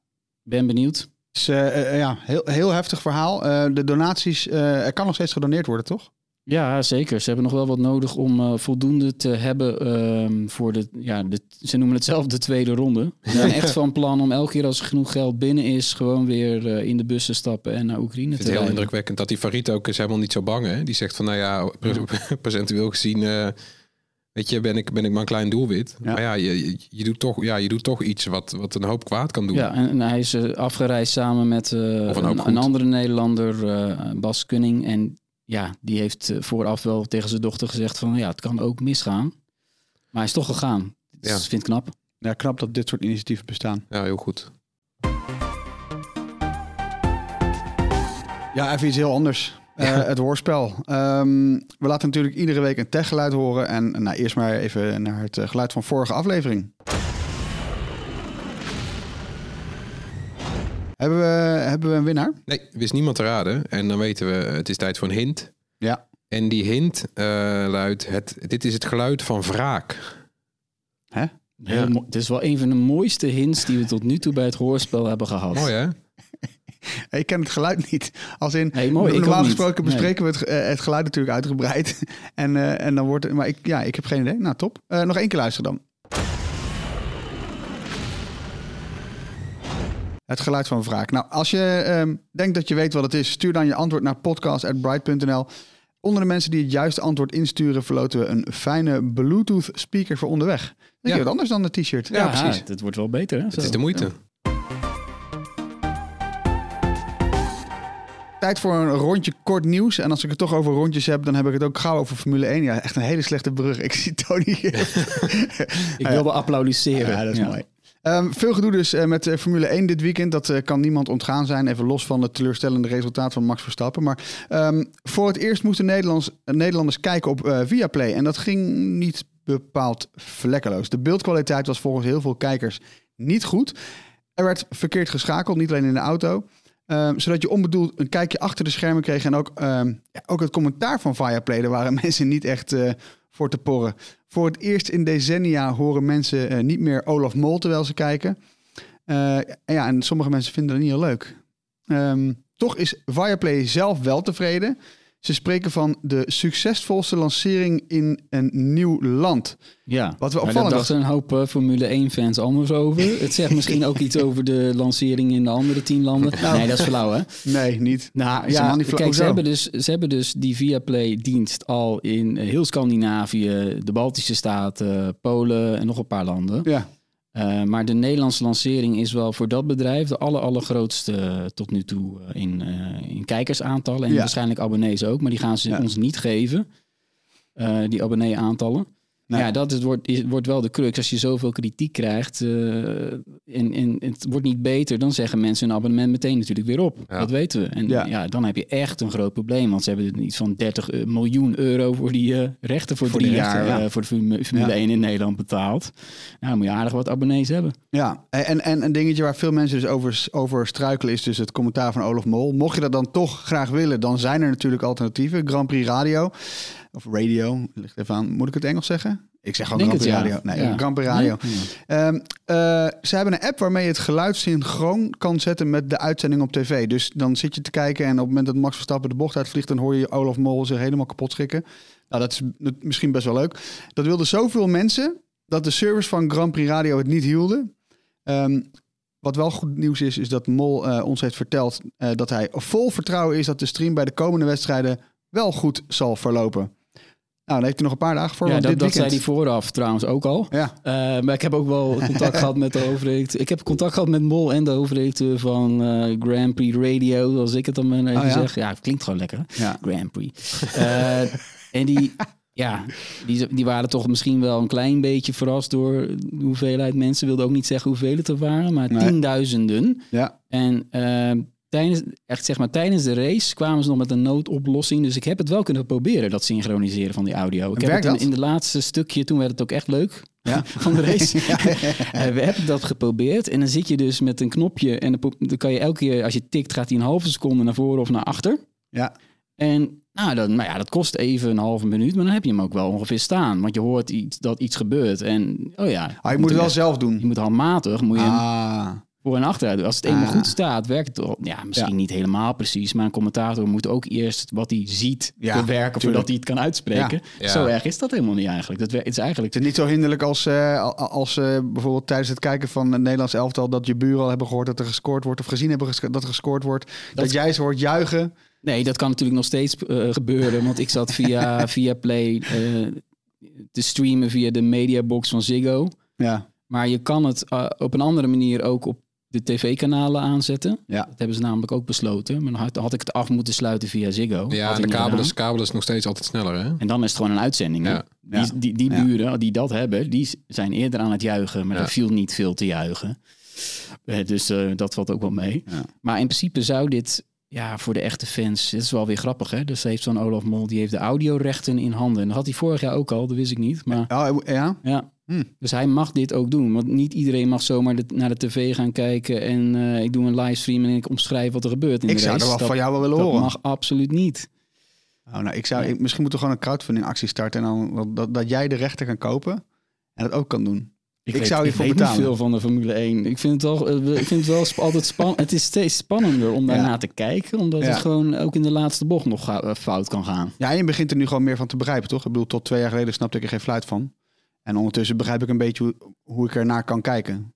ben benieuwd. Dus, ja, heel, heel heftig verhaal. Eh, de donaties, eh, er kan nog steeds gedoneerd worden, toch? Ja, zeker. Ze hebben nog wel wat nodig om eh, voldoende te hebben ehm, voor de, ja, de, ze noemen het zelf de tweede ronde. Ze zijn echt van plan om elke keer als er genoeg geld binnen is, gewoon weer eh, in de bus te stappen en naar Oekraïne te vind het heel rijden. indrukwekkend dat die Farid ook is helemaal niet zo bang. Hè? Die zegt van, nou ja, procentueel gezien... weet je, ben ik, ben ik maar een klein doelwit. Ja. Maar ja je, je, doet toch, ja, je doet toch iets wat, wat een hoop kwaad kan doen. Ja, en, en hij is eh, afgereisd samen met eh, een andere Nederlander, eh, Bas Kunning. En ja, die heeft vooraf wel tegen zijn dochter gezegd van ja, het kan ook misgaan. Maar hij is toch gegaan. Dus Ja. ik vind het knap. Ja, knap dat dit soort initiatieven bestaan. Ja, heel goed. Ja, even iets heel anders. Eh, het hoorspel. Ehm, we laten natuurlijk iedere week een techgeluid horen. En nou, eerst maar even naar het eh, geluid van vorige aflevering. Hebben we, hebben we een winnaar? Nee, wist niemand te raden. En dan weten we, het is tijd voor een hint. Ja. En die hint eh, luidt, het, dit is het geluid van wraak. Hè? Mo- Het is wel een van de mooiste hints die we tot nu toe bij het hoorspel hebben gehad. Mooi hè? Ik ken het geluid niet. Als in, Nee, mooi, ik normaal gesproken Nee. bespreken we het, eh, het geluid natuurlijk uitgebreid. en, eh, en dan wordt het... Maar ik, ja, ik heb geen idee. Nou, top. Eh, nog één keer luisteren dan. Het geluid van wraak. Nou, als je ehm, denkt dat je weet wat het is, stuur dan je antwoord naar podcast.bright.nl. Onder de mensen die het juiste antwoord insturen, verloten we een fijne Bluetooth speaker voor onderweg. Dat is Ja. wat anders dan de t-shirt. Ja, precies. Het wordt wel beter. Hè, Het is de moeite. Tijd voor een rondje kort nieuws. En als ik het toch over rondjes heb, dan heb ik het ook gauw over Formule 1. Ja, echt een hele slechte brug. Ik zie Tony hier. Ik wilde applaudisseren. Ja, dat is mooi. Ehm, veel gedoe dus eh, met eh, Formule 1 dit weekend. Dat eh, kan niemand ontgaan zijn. Even los van het teleurstellende resultaat van Max Verstappen. Maar ehm, voor het eerst moesten Nederlands, Nederlanders kijken op Viaplay. En dat ging niet bepaald vlekkeloos. De beeldkwaliteit was volgens heel veel kijkers niet goed. Er werd verkeerd geschakeld, niet alleen in de auto. Ehm, zodat je onbedoeld een kijkje achter de schermen kreeg. En ook, ehm, ja, ook het commentaar van Viaplay. Daar waren mensen niet echt eh, voor te porren. Voor het eerst in decennia horen mensen eh, niet meer Olaf Mol terwijl ze kijken. Eh, ja, en sommige mensen vinden dat niet heel leuk. Ehm, toch is Viaplay zelf wel tevreden. Ze spreken van de succesvolste lancering in een nieuw land. Ja, Wat maar opvallend daar dachten een hoop eh, Formule 1-fans anders over. Het zegt misschien ook iets over de lancering in de andere tien landen. nee, dat is flauw, hè? Nee, niet. Nou ja, niet kijk, ze hebben, dus, ze hebben dus die Viaplay-dienst al in heel Scandinavië, de Baltische Staten, Polen en nog een paar landen. Ja, Eh, maar de Nederlandse lancering is wel voor dat bedrijf de aller, allergrootste eh, tot nu toe eh, in, in kijkersaantallen. En Ja. waarschijnlijk abonnees ook, maar die gaan ze Ja. ons niet geven, die abonnee-aantallen. Nee. Ja, dat is, wordt, is, wordt wel de crux. Als je zoveel kritiek krijgt eh, en, en het wordt niet beter, dan zeggen mensen hun abonnement meteen natuurlijk weer op. Ja. Dat weten we. En Ja. ja. dan heb je echt een groot probleem. Want ze hebben iets van 30 eh, miljoen euro voor die eh, rechten voor, Voor drie rechten, jaar ja. voor de Formule, Formule Ja. 1 in Nederland betaald. Nou, dan moet je aardig wat abonnees hebben. ja. En, en een dingetje waar veel mensen dus over, over struikelen is dus het commentaar van Olaf Mol. Mocht je dat dan toch graag willen, dan zijn er natuurlijk alternatieven. Grand Prix Radio. Of radio, ligt even aan. Moet ik het Engels zeggen? Ik zeg gewoon Denk Prix ja. Radio. Nee, Ja. Grand Prix Radio. Nee? Ehm, eh, ze hebben een app waarmee je het geluid synchroon kan zetten met de uitzending op tv. Dus dan zit je te kijken en op het moment dat Max Verstappen de bocht uitvliegt, dan hoor je Olaf Mol zich helemaal kapot schrikken. Nou, dat is misschien best wel leuk. Dat wilden zoveel mensen dat de servers van Grand Prix Radio het niet hielden. Ehm, wat wel goed nieuws is, is dat Mol eh, ons heeft verteld eh, dat hij vol vertrouwen is dat de stream bij de komende wedstrijden wel goed zal verlopen. Nou, dan heeft hij nog een paar dagen voor. Ja, dat, dit dat zei hij vooraf trouwens ook al. Ja, Eh, maar ik heb ook wel contact gehad met de hoofdredacteur. Ik heb contact gehad met Mol en de hoofdredacteur van eh, Grand Prix Radio, als ik het dan maar even Oh, ja? zeg. Ja, het klinkt gewoon lekker. ja. Grand Prix. Eh, en die, ja, die, die waren toch misschien wel een klein beetje verrast door de hoeveelheid mensen. Wilde ook niet zeggen hoeveel het er waren, maar Nee. tienduizenden. ja. En eh, tijdens, echt zeg maar, tijdens de race kwamen ze nog met een noodoplossing. Dus ik heb het wel kunnen proberen, dat synchroniseren van die audio. Ik heb het in, in de laatste stukje, toen werd het ook echt leuk Ja. van de race. Eh, we hebben dat geprobeerd. En dan zit je dus met een knopje. En dan kan je elke keer, als je tikt, gaat hij een halve seconde naar voren of naar achter. Ja. En nou, dan, nou ja, dat kost even een halve minuut. Maar dan heb je hem ook wel ongeveer staan. Want je hoort iets, dat iets gebeurt. En oh ja. Ah, je moet het wel zelf doen. Je moet handmatig moet je hem Ah, voor en achteruit. Als het eenmaal Ah. goed staat, werkt het. Ja, misschien Ja. niet helemaal precies. Maar een commentator moet ook eerst wat hij ziet Ja, bewerken voordat hij het kan uitspreken. Ja. Zo erg is dat helemaal niet eigenlijk. Dat het is eigenlijk het is niet zo hinderlijk als, eh, al- als eh, bijvoorbeeld tijdens het kijken van het Nederlands elftal... dat je buren al hebben gehoord dat er gescoord wordt... of gezien hebben dat er gescoord wordt. Dat, Dat- jij ze hoort juichen. Nee, dat kan natuurlijk nog steeds eh, gebeuren. Want ik zat via, via Play te streamen via de mediabox van Ziggo. Ja, Maar je kan het op een andere manier ook op de tv-kanalen aanzetten. Ja. Dat hebben ze namelijk ook besloten. Maar dan had, had ik het af moeten sluiten via Ziggo. Ja, de kabel is, kabel is nog steeds altijd sneller, hè? En dan is het gewoon een uitzending. Ja. Ja. Die, die, die buren die dat hebben, die zijn eerder aan het juichen. Maar er viel niet veel te juichen. Eh, Dus eh, dat valt ook wel mee. Maar in principe zou dit ja, voor de echte fans, het is wel weer grappig, hè? Dus heeft zo'n Olaf Mol, die heeft de audiorechten in handen. En dat had hij vorig jaar ook al, dat wist ik niet. Maar Oh, ja? ja, Hm. dus hij mag dit ook doen. Want niet iedereen mag zomaar de- naar de tv gaan kijken en eh, ik doe een livestream en ik omschrijf wat er gebeurt in Ik de zou race. er wel dat, van jou wel willen dat horen. mag absoluut niet. Oh, nou, ik zou, ik- misschien moeten we gewoon een crowdfunding actie starten. En dan dat, dat, dat jij de rechter kan kopen en dat ook kan doen. Ik weet- zou hiervoor ik weet betalen. niet veel van de Formule 1. Ik vind het wel, eh, ik vind het wel sp- altijd spannend. Het is steeds spannender om daarna Ja. te kijken. Omdat Ja. het gewoon ook in de laatste bocht nog eh, fout kan gaan. Ja, en je begint er nu gewoon meer van te begrijpen, toch? Ik bedoel, tot twee jaar geleden snapte ik er geen fluit van. En ondertussen begrijp ik een beetje hoe, hoe ik ernaar kan kijken.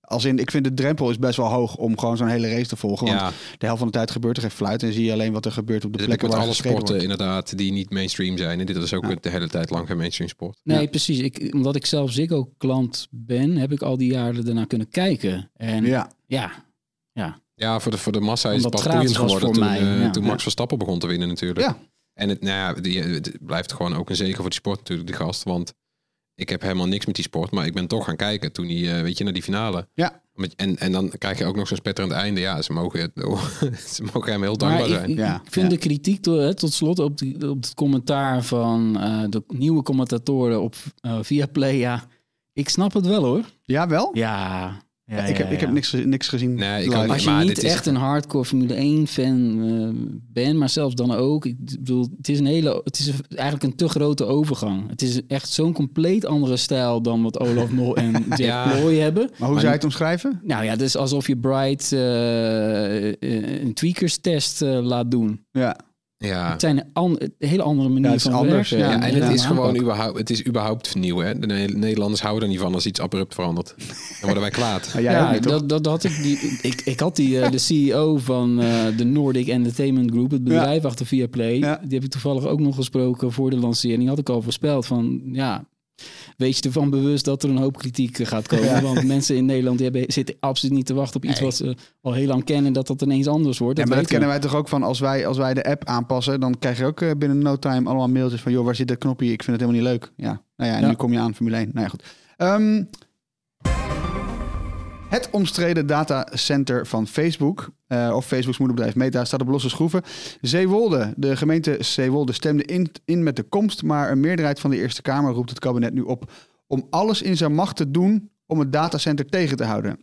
Als in, ik vind de drempel is best wel hoog om gewoon zo'n hele race te volgen. Want Ja, de helft van de tijd gebeurt er geen fluit. En zie je alleen wat er gebeurt op de heb ik plekken met waar alle sporten wordt. inderdaad die niet mainstream zijn. En dit is ook Ja. de hele tijd lang geen mainstream sport. Nee, Ja. precies. Ik, omdat ik zelf Ziggo-klant ben, heb ik al die jaren ernaar kunnen kijken. En ja, Ja, Ja, voor de, voor de massa is het pas geworden voor toen, mij, eh, ja. toen Ja. Max Verstappen begon te winnen natuurlijk. Ja. En het, nou ja, die, het blijft gewoon ook een zegen voor die sport natuurlijk, die gast. Want ik heb helemaal niks met die sport, maar ik ben toch gaan kijken toen hij, eh, weet je, naar die finale. Ja. En, en dan krijg je ook nog zo'n spetterend einde. Ja, ze mogen, ze mogen hem heel dankbaar ik, zijn. ik Ja, vind ja. de kritiek to- hè, tot slot op, die, op het commentaar van eh, de nieuwe commentatoren op eh Viaplay. Ja, ik snap het wel hoor. ja wel? Ja, ja, ik, heb, ja, ik heb niks, niks gezien. Nee, ik. Als je maar niet is- echt een hardcore Formule 1 fan eh, bent, maar zelfs dan ook. Ik bedoel, het is een hele, het is eigenlijk een te grote overgang. Het is echt zo'n compleet andere stijl dan wat Olaf Mol en Jack Ja. Ploy hebben. Maar hoe Maar zou je het omschrijven? Nou ja, dus alsof je Bright eh, eh, een tweakers test laat doen. Ja, Ja. Het zijn een, hele andere manier Ja, het is van anders, werken. ja. Ja, en het is gewoon aanpak. überhaupt, het is überhaupt nieuw. Hè? De Ne- Nederlanders houden er niet van als iets abrupt verandert. Dan worden wij kwaad. Ook ja, niet, dat, dat had ik. Die, ik, ik had die, eh, de CEO van eh, de Nordic Entertainment Group, het bedrijf achter Viaplay. Ja. Die heb ik toevallig ook nog gesproken voor de lancering. Had ik al voorspeld van ja. Wees je ervan bewust dat er een hoop kritiek eh, gaat komen. Ja. Want mensen in Nederland die hebben, zitten absoluut niet te wachten op iets Nee. wat ze al heel lang kennen. Dat dat ineens anders wordt. Ja, Dat maar dat kennen wij toch ook van als wij, als wij de app aanpassen, dan krijg je ook eh, binnen no time allemaal mailtjes van joh, waar zit dat knopje? Ik vind het helemaal niet leuk. Ja, nou ja, en Ja. nu kom je aan Formule 1. Nou ja, goed. Ehm, het omstreden datacenter van Facebook, eh, of Facebook's moederbedrijf Meta, staat op losse schroeven. Zeewolde, de gemeente Zeewolde stemde in, met de komst, maar een meerderheid van de Eerste Kamer roept het kabinet nu op om alles in zijn macht te doen om het datacenter tegen te houden.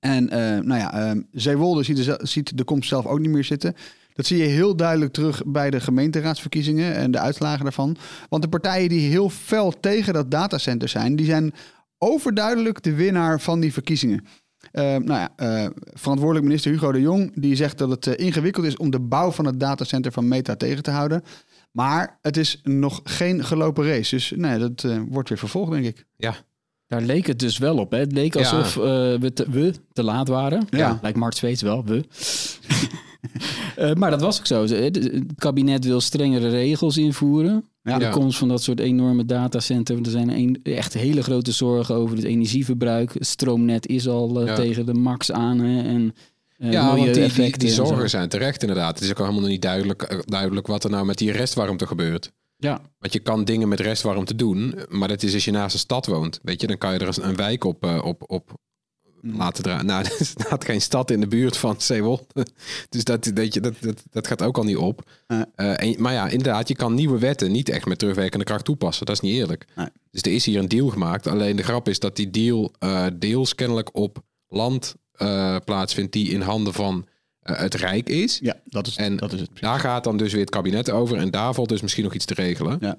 En eh, nou ja, ehm, Zeewolde ziet de, ziet de komst zelf ook niet meer zitten. Dat zie je heel duidelijk terug bij de gemeenteraadsverkiezingen en de uitslagen daarvan. Want de partijen die heel fel tegen dat datacenter zijn, die zijn overduidelijk de winnaar van die verkiezingen. Eh, nou ja, eh, verantwoordelijk minister Hugo de Jong die zegt dat het eh, ingewikkeld is om de bouw van het datacenter van Meta tegen te houden. Maar het is nog geen gelopen race. Dus nee, dat eh, wordt weer vervolgd, denk ik. Daar leek het dus wel op. Hè? Het leek alsof eh, we, te, we te laat waren. Ja. Lijkt Mart Zweets wel, we. Eh, maar dat was ook zo. Het kabinet wil strengere regels invoeren. Ja. De komst van dat soort enorme datacenter. Er zijn een, echt hele grote zorgen over het energieverbruik. Het stroomnet is al eh, Ja. tegen de max aan. Hè, en, eh, Ja, want die, die, zorgen zijn terecht inderdaad. Het is ook helemaal nog niet duidelijk, eh, duidelijk wat er nou met die restwarmte gebeurt. Ja, Want je kan dingen met restwarmte doen, maar dat is als je naast een stad woont. Weet je, dan kan je er een wijk op, op, op laten draaien. Nou, er staat geen stad in de buurt van Zeewolde. Dus dat, dat, dat, dat gaat ook al niet op. Eh, en, maar ja, inderdaad, je kan nieuwe wetten niet echt met terugwerkende kracht toepassen. Dat is niet eerlijk. Nee. Dus er is hier een deal gemaakt. Alleen de grap is dat die deal eh, deels kennelijk op land eh, plaatsvindt die in handen van het Rijk is. Ja, dat is, En dat is het. Daar gaat dan dus weer het kabinet over. En daar valt dus misschien nog iets te regelen. Ja.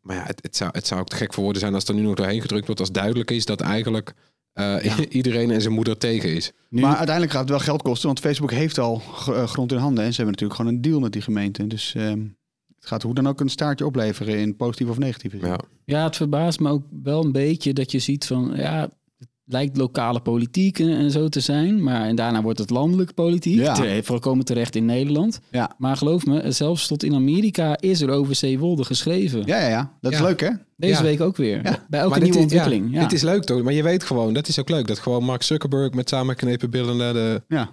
Maar ja, het, het, zou, het zou ook te gek voor woorden zijn als er nu nog doorheen gedrukt wordt. Als duidelijk is dat eigenlijk eh, iedereen en zijn moeder tegen is. Nu- Maar uiteindelijk gaat het wel geld kosten, want Facebook heeft al eh, grond in handen. En ze hebben natuurlijk gewoon een deal met die gemeente. Dus ehm, het gaat hoe dan ook een staartje opleveren in positief of negatieve zin. Ja. Ja, het verbaast me ook wel een beetje dat je ziet van ja, lijkt lokale politiek en, en zo te zijn, maar en daarna wordt het landelijke politiek. Ja. Volkomen terecht in Nederland. Ja. Maar geloof me, zelfs tot in Amerika is er over Zeewolde geschreven. Ja, ja, ja. Dat is Ja. leuk, hè? Deze Ja. week ook weer. Bij elke Maar nieuwe ontwikkeling. Ja, Dit is leuk toch? Maar je weet gewoon, dat is ook leuk. Dat gewoon Mark Zuckerberg met samengeknepen billen naar de, Ja.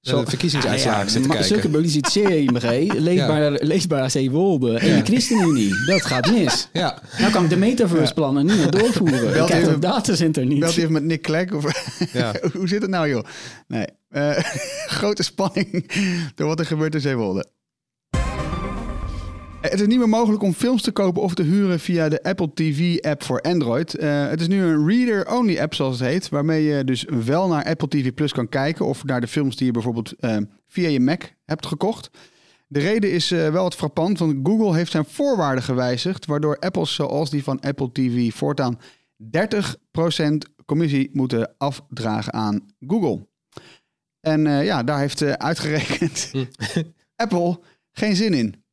Zo- de verkiezingsuitslagen ja, zit te maar kijken. Zuckerberg die ziet CMG, leesbaar, leesbaar Zeewolde en Ja. de ChristenUnie. Dat gaat mis. Ja, Nou kan ik de metaverse plannen niet meer doorvoeren. Belt Ik krijg het datacenter niet. Belt even met Nick Clegg? Of... ja. hoe zit het nou, joh? Nee. Eh, grote spanning door wat er gebeurt in Zeewolde. Het is niet meer mogelijk om films te kopen of te huren via de Apple TV-app voor Android. Eh, het is nu een reader-only app, zoals het heet, waarmee je dus wel naar Apple TV Plus kan kijken of naar de films die je bijvoorbeeld eh, via je Mac hebt gekocht. De reden is eh, wel wat frappant, want Google heeft zijn voorwaarden gewijzigd, waardoor apples zoals die van Apple TV voortaan 30% commissie moeten afdragen aan Google. En ja, daar heeft uitgerekend Apple geen zin in.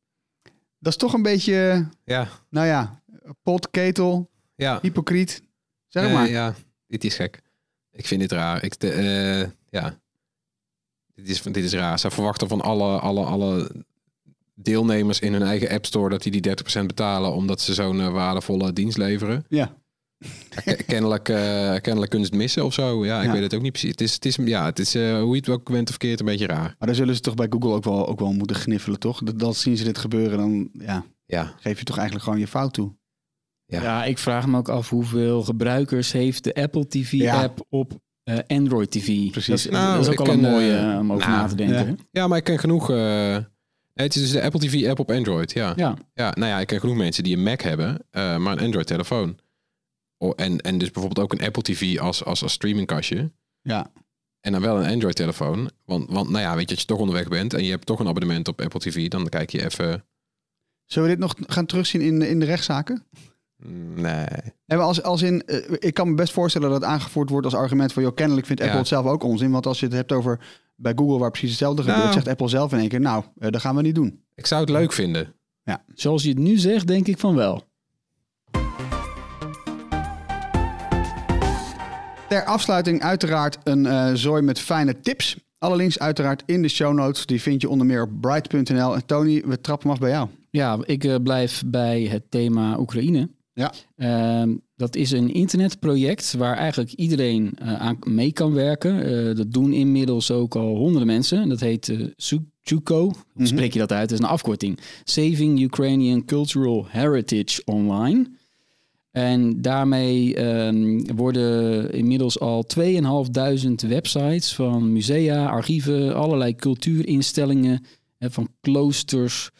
Dat is toch een beetje, Ja, nou ja, pot, ketel, ja. hypocriet. Zeg maar. ja, dit is gek. Ik vind dit raar. Ik, de, eh, ja. Dit is, dit is raar. Ze verwachten van alle, alle, alle deelnemers in hun eigen App Store dat die die 30% betalen omdat ze zo'n eh, waardevolle dienst leveren. Ja. Kennelijk, eh, kennelijk kunnen ze het missen of zo. Ja, ik Ja. weet het ook niet precies. Het is, het is, ja, het is eh, hoe je het ook went of keert een beetje raar. Maar dan zullen ze toch bij Google ook wel, ook wel moeten gniffelen, toch? Dat, dat zien ze dit gebeuren, dan ja, Ja, geef je toch eigenlijk gewoon je fout toe. Ja. Ja. ik vraag me ook af hoeveel gebruikers heeft de Apple TV-app op eh, Android TV. Precies. Dat, is- Nou, dat is ook al een mooie om over nou, na te denken. ja. maar ik ken genoeg... eh, nee, het is dus de Apple TV app op Android, ja. Ja, Ja, nou ja, ik ken genoeg mensen die een Mac hebben, eh, maar een Android-telefoon. Oh, en, en dus bijvoorbeeld ook een Apple TV als, als, als streamingkastje. Ja. En dan wel een Android-telefoon. Want, want nou ja, weet je, als je toch onderweg bent en je hebt toch een abonnement op Apple TV, dan kijk je even. Zullen we dit nog gaan terugzien in, in de rechtszaken? mm, Nee. En als, als in, eh, ik kan me best voorstellen dat het aangevoerd wordt als argument van... joh, kennelijk vindt Apple Ja. het zelf ook onzin. Want als je het hebt over bij Google waar precies hetzelfde gebeurt... Nou. zegt Apple zelf in één keer, nou, eh, dat gaan we niet doen. Ik zou het leuk vinden. zoals je het nu zegt, denk ik van wel. Ter afsluiting uiteraard een eh, zooi met fijne tips. Alle links uiteraard in de show notes. Die vind je onder meer op bright.nl. En Tony, we trappen hem af bij jou. Ja, ik eh, blijf bij het thema Oekraïne. Ja. Ehm, dat is een internetproject waar eigenlijk iedereen eh, aan mee kan werken. Dat doen inmiddels ook al honderden mensen. Dat heet Suchuko. Hoe Mhm. spreek je dat uit? Dat is een afkorting. Saving Ukrainian Cultural Heritage Online. En daarmee ehm, worden inmiddels al 2.500 websites van musea, archieven, allerlei cultuurinstellingen, eh, van kloosters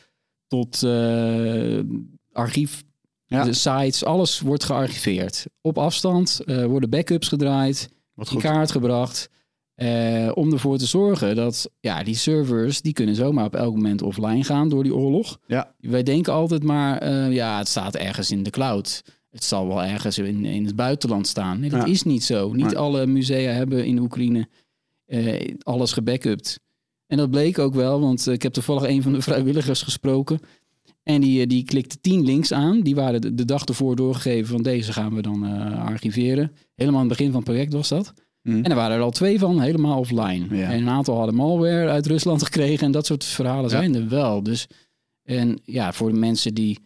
tot eh, archief, Ja. de sites, alles wordt gearchiveerd. Op afstand eh, worden backups gedraaid, Wat in goed. kaart gebracht. eh, om ervoor te zorgen dat ja, die servers die kunnen zomaar op elk moment offline gaan door die oorlog. Ja. Wij denken altijd maar, ja, het staat ergens in de cloud. Het zal wel ergens in, in het buitenland staan. Nee, dat Ja. is niet zo. Niet alle musea hebben in Oekraïne eh, alles gebackupt. En dat bleek ook wel, want eh, ik heb toevallig een van de vrijwilligers gesproken. En die, eh, die klikte tien links aan. Die waren de, de dag ervoor doorgegeven van deze gaan we dan archiveren. Helemaal aan het begin van het project was dat. Mhm. En er waren er al twee van helemaal offline. Ja. En een aantal hadden malware uit Rusland gekregen. En dat soort verhalen zijn er wel. Dus, en ja, voor de mensen die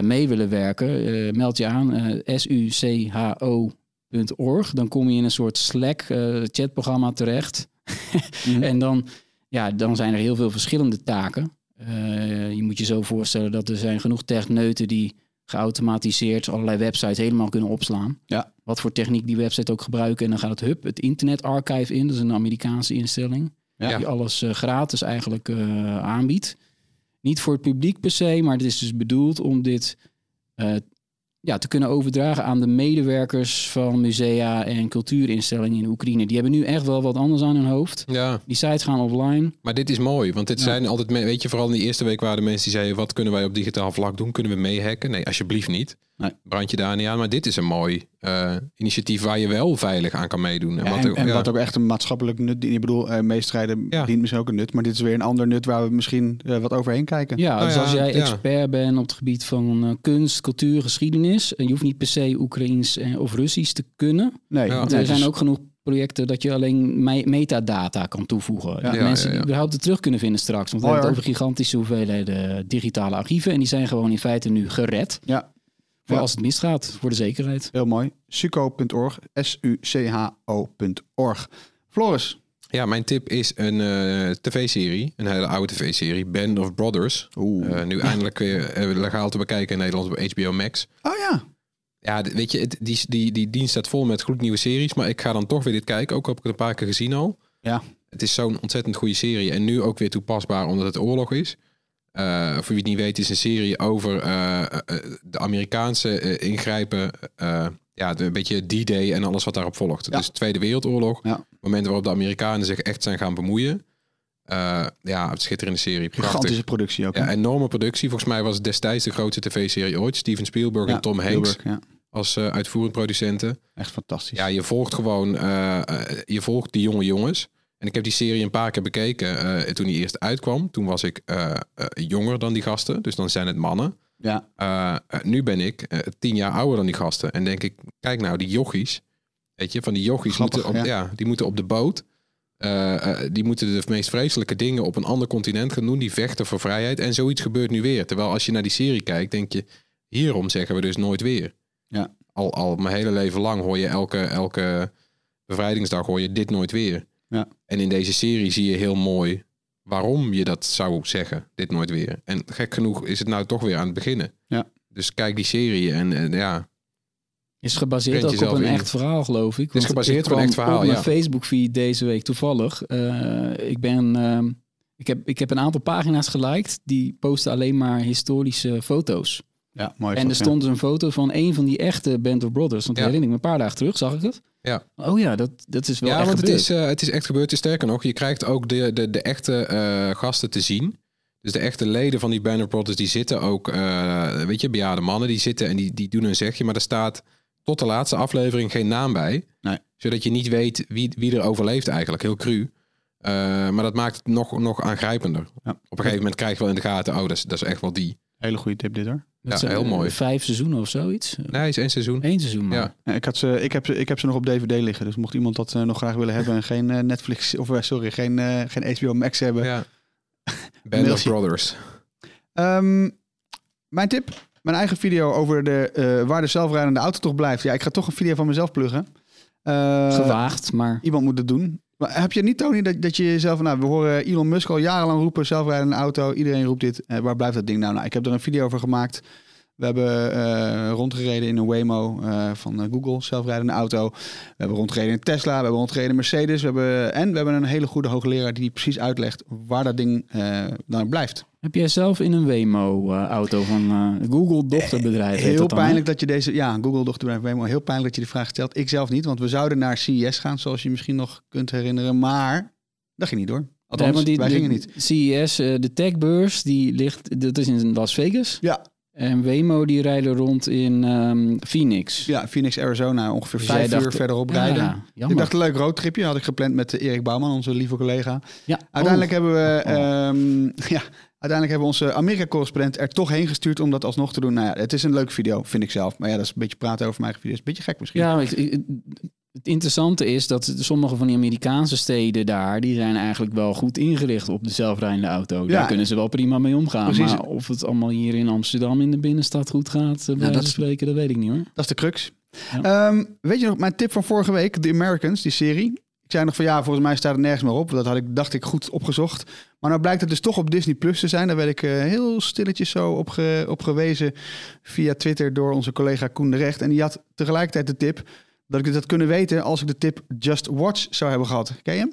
mee willen werken, eh, meld je aan. eh sucho.org. Dan kom je in een soort Slack eh, chatprogramma terecht. Mhm. En dan, ja, dan zijn er heel veel verschillende taken. Eh, je moet je zo voorstellen dat er zijn genoeg techneuten die geautomatiseerd allerlei websites helemaal kunnen opslaan. Ja. Wat voor techniek die website ook gebruiken. En dan gaat het HUB, het Internet Archive in. Dat is een Amerikaanse instelling. Ja. Die alles eh, gratis eigenlijk eh, aanbiedt. Niet voor het publiek per se, maar het is dus bedoeld om dit eh, ja, te kunnen overdragen aan de medewerkers van musea en cultuurinstellingen in Oekraïne. Die hebben nu echt wel wat anders aan hun hoofd. Ja, Die sites gaan offline. maar dit is mooi. Want dit Ja. zijn altijd, weet je, vooral in die eerste week waren de mensen die zeiden: wat kunnen wij op digitaal vlak doen? Kunnen we meehacken? Nee, alsjeblieft niet. Nee. Brand je daar niet aan. Maar dit is een mooi eh, initiatief waar je wel veilig aan kan meedoen. Ja, wat en, ook- en ja. wat ook echt een maatschappelijk nut. Ik bedoel, eh meestrijden Ja. dient misschien ook een nut. Maar dit is weer een ander nut waar we misschien eh, wat overheen kijken. Ja, Nou dus ja, als jij ja. expert bent op het gebied van eh, kunst, cultuur, geschiedenis. En je hoeft niet per se Oekraïens eh, of Russisch te kunnen. Nee, Ja. Want nee, er zijn ook genoeg projecten dat je alleen me- metadata kan toevoegen. Ja. Mensen ja, ja. die überhaupt het terug kunnen vinden straks. Want we hebben het over gigantische hoeveelheden digitale archieven. En die zijn gewoon in feite nu gered. Ja. Voor Ja. als het misgaat, voor de zekerheid. Heel mooi. suco.org. S-U-C-H-O.org. Floris. Ja, mijn tip is een eh, tv-serie, een hele oude tv-serie, Band of Brothers. Oeh. Eh, nu eindelijk weer eh, legaal te bekijken in Nederland op HBO Max. oh ja. Ja, weet je, het- die, die, die dienst staat vol met gloednieuwe series, maar ik ga dan toch weer dit kijken. Ook heb ik het een paar keer gezien al. Ja. Het is zo'n ontzettend goede serie. En nu ook weer toepasbaar omdat het oorlog is. Eh, voor wie het niet weet, is een serie over eh, eh, de Amerikaanse ingrijpen. ja, een beetje D-Day en alles wat daarop volgt. Ja. Dus de Tweede Wereldoorlog. Ja. Momenten waarop de Amerikanen zich echt zijn gaan bemoeien. Ja, het schitterende serie. Prachtig. Gigantische productie ook. hè? Ja, enorme productie. Volgens mij was het destijds de grootste tv-serie ooit. Steven Spielberg Ja, en Tom Hanks Spielberg, als uitvoerend producenten. Echt fantastisch. Ja, je volgt gewoon, je volgt die jonge jongens. En ik heb die serie een paar keer bekeken eh, toen die eerst uitkwam. Toen was ik eh, eh, jonger dan die gasten, dus dan zijn het mannen. Ja. Nu ben ik tien jaar ouder dan die gasten. En denk ik, kijk nou, die jochies. Weet je, van die jochies Grappig, moeten, op, ja. ja. die moeten op de boot. Die moeten de meest vreselijke dingen op een ander continent gaan doen. Die vechten voor vrijheid. En zoiets gebeurt nu weer. Terwijl als je naar die serie kijkt, denk je... Hierom zeggen we dus nooit weer. Ja. Al, al mijn hele leven lang hoor je elke, elke bevrijdingsdag hoor je dit nooit weer. Ja. En in deze serie zie je heel mooi waarom je dat zou zeggen, dit nooit weer. En gek genoeg is het nou toch weer aan het beginnen. Ja. Dus kijk die serie en ja, Is gebaseerd ook op een in. echt verhaal, geloof ik. is gebaseerd ik op een echt verhaal, Op mijn ja. Facebook-feed deze week toevallig. eh, ik ben... ehm, ik heb, ik heb een aantal pagina's geliked. Die posten alleen maar historische foto's. Ja, mooi. En er stond dus een foto van een van die echte Band of Brothers. Want Ja. herinner ik me een paar dagen terug, zag ik het. Ja. Oh ja, dat, dat is wel ja echt want het is, eh, het is echt gebeurd. Sterker nog, je krijgt ook de, de, de echte eh, gasten te zien. Dus de echte leden van die Band of Brothers, die zitten ook, eh, weet je, bejaarde mannen, die zitten en die, die doen een zegje. Maar er staat tot de laatste aflevering geen naam bij. Nee. Zodat je niet weet wie, wie er overleeft eigenlijk. Heel cru. Maar dat maakt het nog, nog aangrijpender. Ja. Op een gegeven moment krijg je wel in de gaten, oh, dat is, dat is echt wel die. Hele goede tip dit hoor. Dat ja, zijn, heel mooi. Vijf seizoenen of zoiets. Nee, is één seizoen. Eén seizoen maar. Ja. Ja, Ik, had ze, ik, heb ze, ik heb ze nog op DVD liggen. Dus mocht iemand dat eh, nog graag willen hebben en geen eh, Netflix, of eh, sorry, geen, eh, geen HBO Max hebben. Ja. Band of. Brothers. Ehm, mijn tip, mijn eigen video over de, eh, waar de zelfrijdende auto toch blijft. Ja, ik ga toch een video van mezelf pluggen. Eh, Gewaagd, maar Iemand moet het doen. Maar heb je niet, Tony, dat, dat je jezelf... Nou, we horen Elon Musk al jarenlang roepen, zelfrijdende auto. Iedereen roept dit. Eh, waar blijft dat ding nou? Nou, ik heb er een video over gemaakt. We hebben eh, rondgereden in een Waymo eh, van eh, Google, zelfrijdende auto. We hebben rondgereden in Tesla, we hebben rondgereden in Mercedes. We hebben, en we hebben een hele goede hoogleraar die precies uitlegt waar dat ding eh dan blijft. heb jij zelf in een Waymo-auto van Google dochterbedrijf? Heel dat dan, hè? pijnlijk dat je deze, ja, Google dochterbedrijf Waymo, heel pijnlijk dat je de vraag stelt. Ik zelf niet, want we zouden naar CES gaan, zoals je misschien nog kunt herinneren. Maar dat ging niet door. Althans, Nee, die, wij gingen niet. CES, de techbeurs, die ligt, dat is in Las Vegas. Ja, En Waymo die rijden rond in ehm, Phoenix. ja, Phoenix, Arizona, ongeveer Dus vijf uur verderop rijden. Ik dacht een leuk roadtripje, had ik gepland met eh, Erik Bouwman, onze lieve collega. ja. Uiteindelijk Oh. hebben we, Oh. ehm, ja, uiteindelijk hebben we onze Amerika-correspondent er toch heen gestuurd om dat alsnog te doen. Nou ja, het is een leuke video, vind ik zelf. Maar ja, dat is een beetje praten over mijn eigen video. is een beetje gek misschien. Ja, ik- het interessante is dat sommige van die Amerikaanse steden daar, die zijn eigenlijk wel goed ingericht op de zelfrijdende auto. Ja. Daar kunnen ze wel prima mee omgaan. Precies. Maar of het allemaal hier in Amsterdam in de binnenstad goed gaat, eh, bij dat dat spreken, dat weet ik niet hoor. Dat is de crux. Ja. Ehm, weet je nog, mijn tip van vorige week, The Americans, die serie. Ik zei nog van ja, volgens mij staat het nergens meer op. Dat had ik, dacht ik goed opgezocht. Maar nou blijkt het dus toch op Disney Plus te zijn. Daar werd ik eh, heel stilletjes zo op, ge- op gewezen via Twitter door onze collega Koen de Recht. En die had tegelijkertijd de tip dat ik had kunnen weten als ik de tip Just Watch zou hebben gehad. Ken je hem?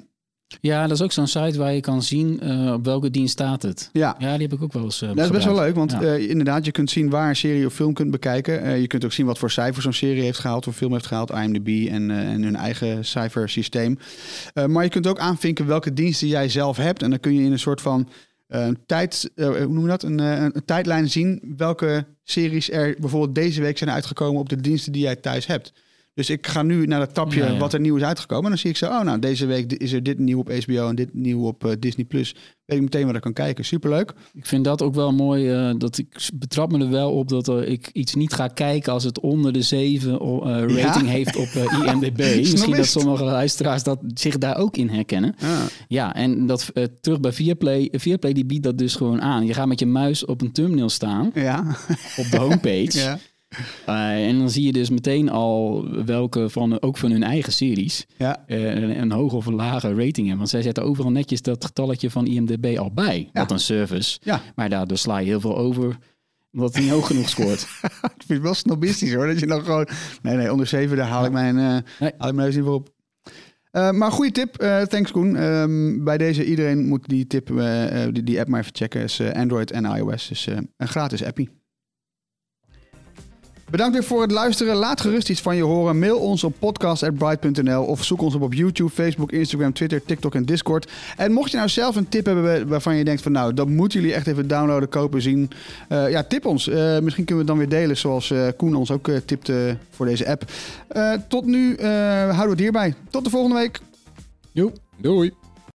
Ja, dat is ook zo'n site waar je kan zien eh, op welke dienst staat het. Ja. Ja, die heb ik ook wel eens eh, Dat is best wel leuk, want Ja. eh, inderdaad, je kunt zien waar een serie of film kunt bekijken. Je kunt ook zien wat voor cijfer zo'n serie heeft gehaald, of film heeft gehaald, IMDb en, en hun eigen cijfersysteem. Maar je kunt ook aanvinken welke diensten jij zelf hebt. En dan kun je in een soort van tijd, hoe noem je dat? Een, eh, een tijdlijn zien welke series er bijvoorbeeld deze week zijn uitgekomen op de diensten die jij thuis hebt. Dus ik ga nu naar dat tapje Ja, ja. wat er nieuw is uitgekomen. En dan zie ik zo, oh nou, deze week is er dit nieuw op HBO en dit nieuw op eh, Disney+. Plus. Weet ik meteen wat ik kan kijken. Superleuk. Ik vind dat ook wel mooi. eh, dat ik betrap me er wel op dat er, ik iets niet ga kijken als het onder de 7 eh, rating Ja. heeft op eh, IMDb. Misschien dat sommige luisteraars dat, zich daar ook in herkennen. Ah. Ja, en dat eh, terug bij Viaplay. Viaplay die biedt dat dus gewoon aan. Je gaat met je muis op een thumbnail staan Ja. op de homepage. ja. Eh, en dan zie je dus meteen al welke van, ook van hun eigen series, Ja. eh, een, een hoge of een lage rating hebben. Want zij zetten overal netjes dat getalletje van IMDb al bij. Ja. Wat een service. Ja. Maar daardoor sla je heel veel over, omdat het niet hoog genoeg scoort. Ik vind het wel snobistisch hoor. Dat je dan gewoon. Nee, nee, onder 7, daar haal ik mijn, Nee. haal ik mijn neus niet voor op. Maar goede tip, thanks Koen. Ehm, bij deze, iedereen moet die tip, die, die app maar even checken. is Android en iOS, dus een gratis appie. Bedankt weer voor het luisteren. Laat gerust iets van je horen. Mail ons op podcast.bright.nl of zoek ons op op YouTube, Facebook, Instagram, Twitter, TikTok en Discord. En mocht je nou zelf een tip hebben waarvan je denkt van nou, dat moeten jullie echt even downloaden, kopen, zien. eh, ja, tip ons. Eh, misschien kunnen we het dan weer delen zoals eh, Koen ons ook tipte voor deze app. Tot nu houden we het hierbij. Tot de volgende week. Doei.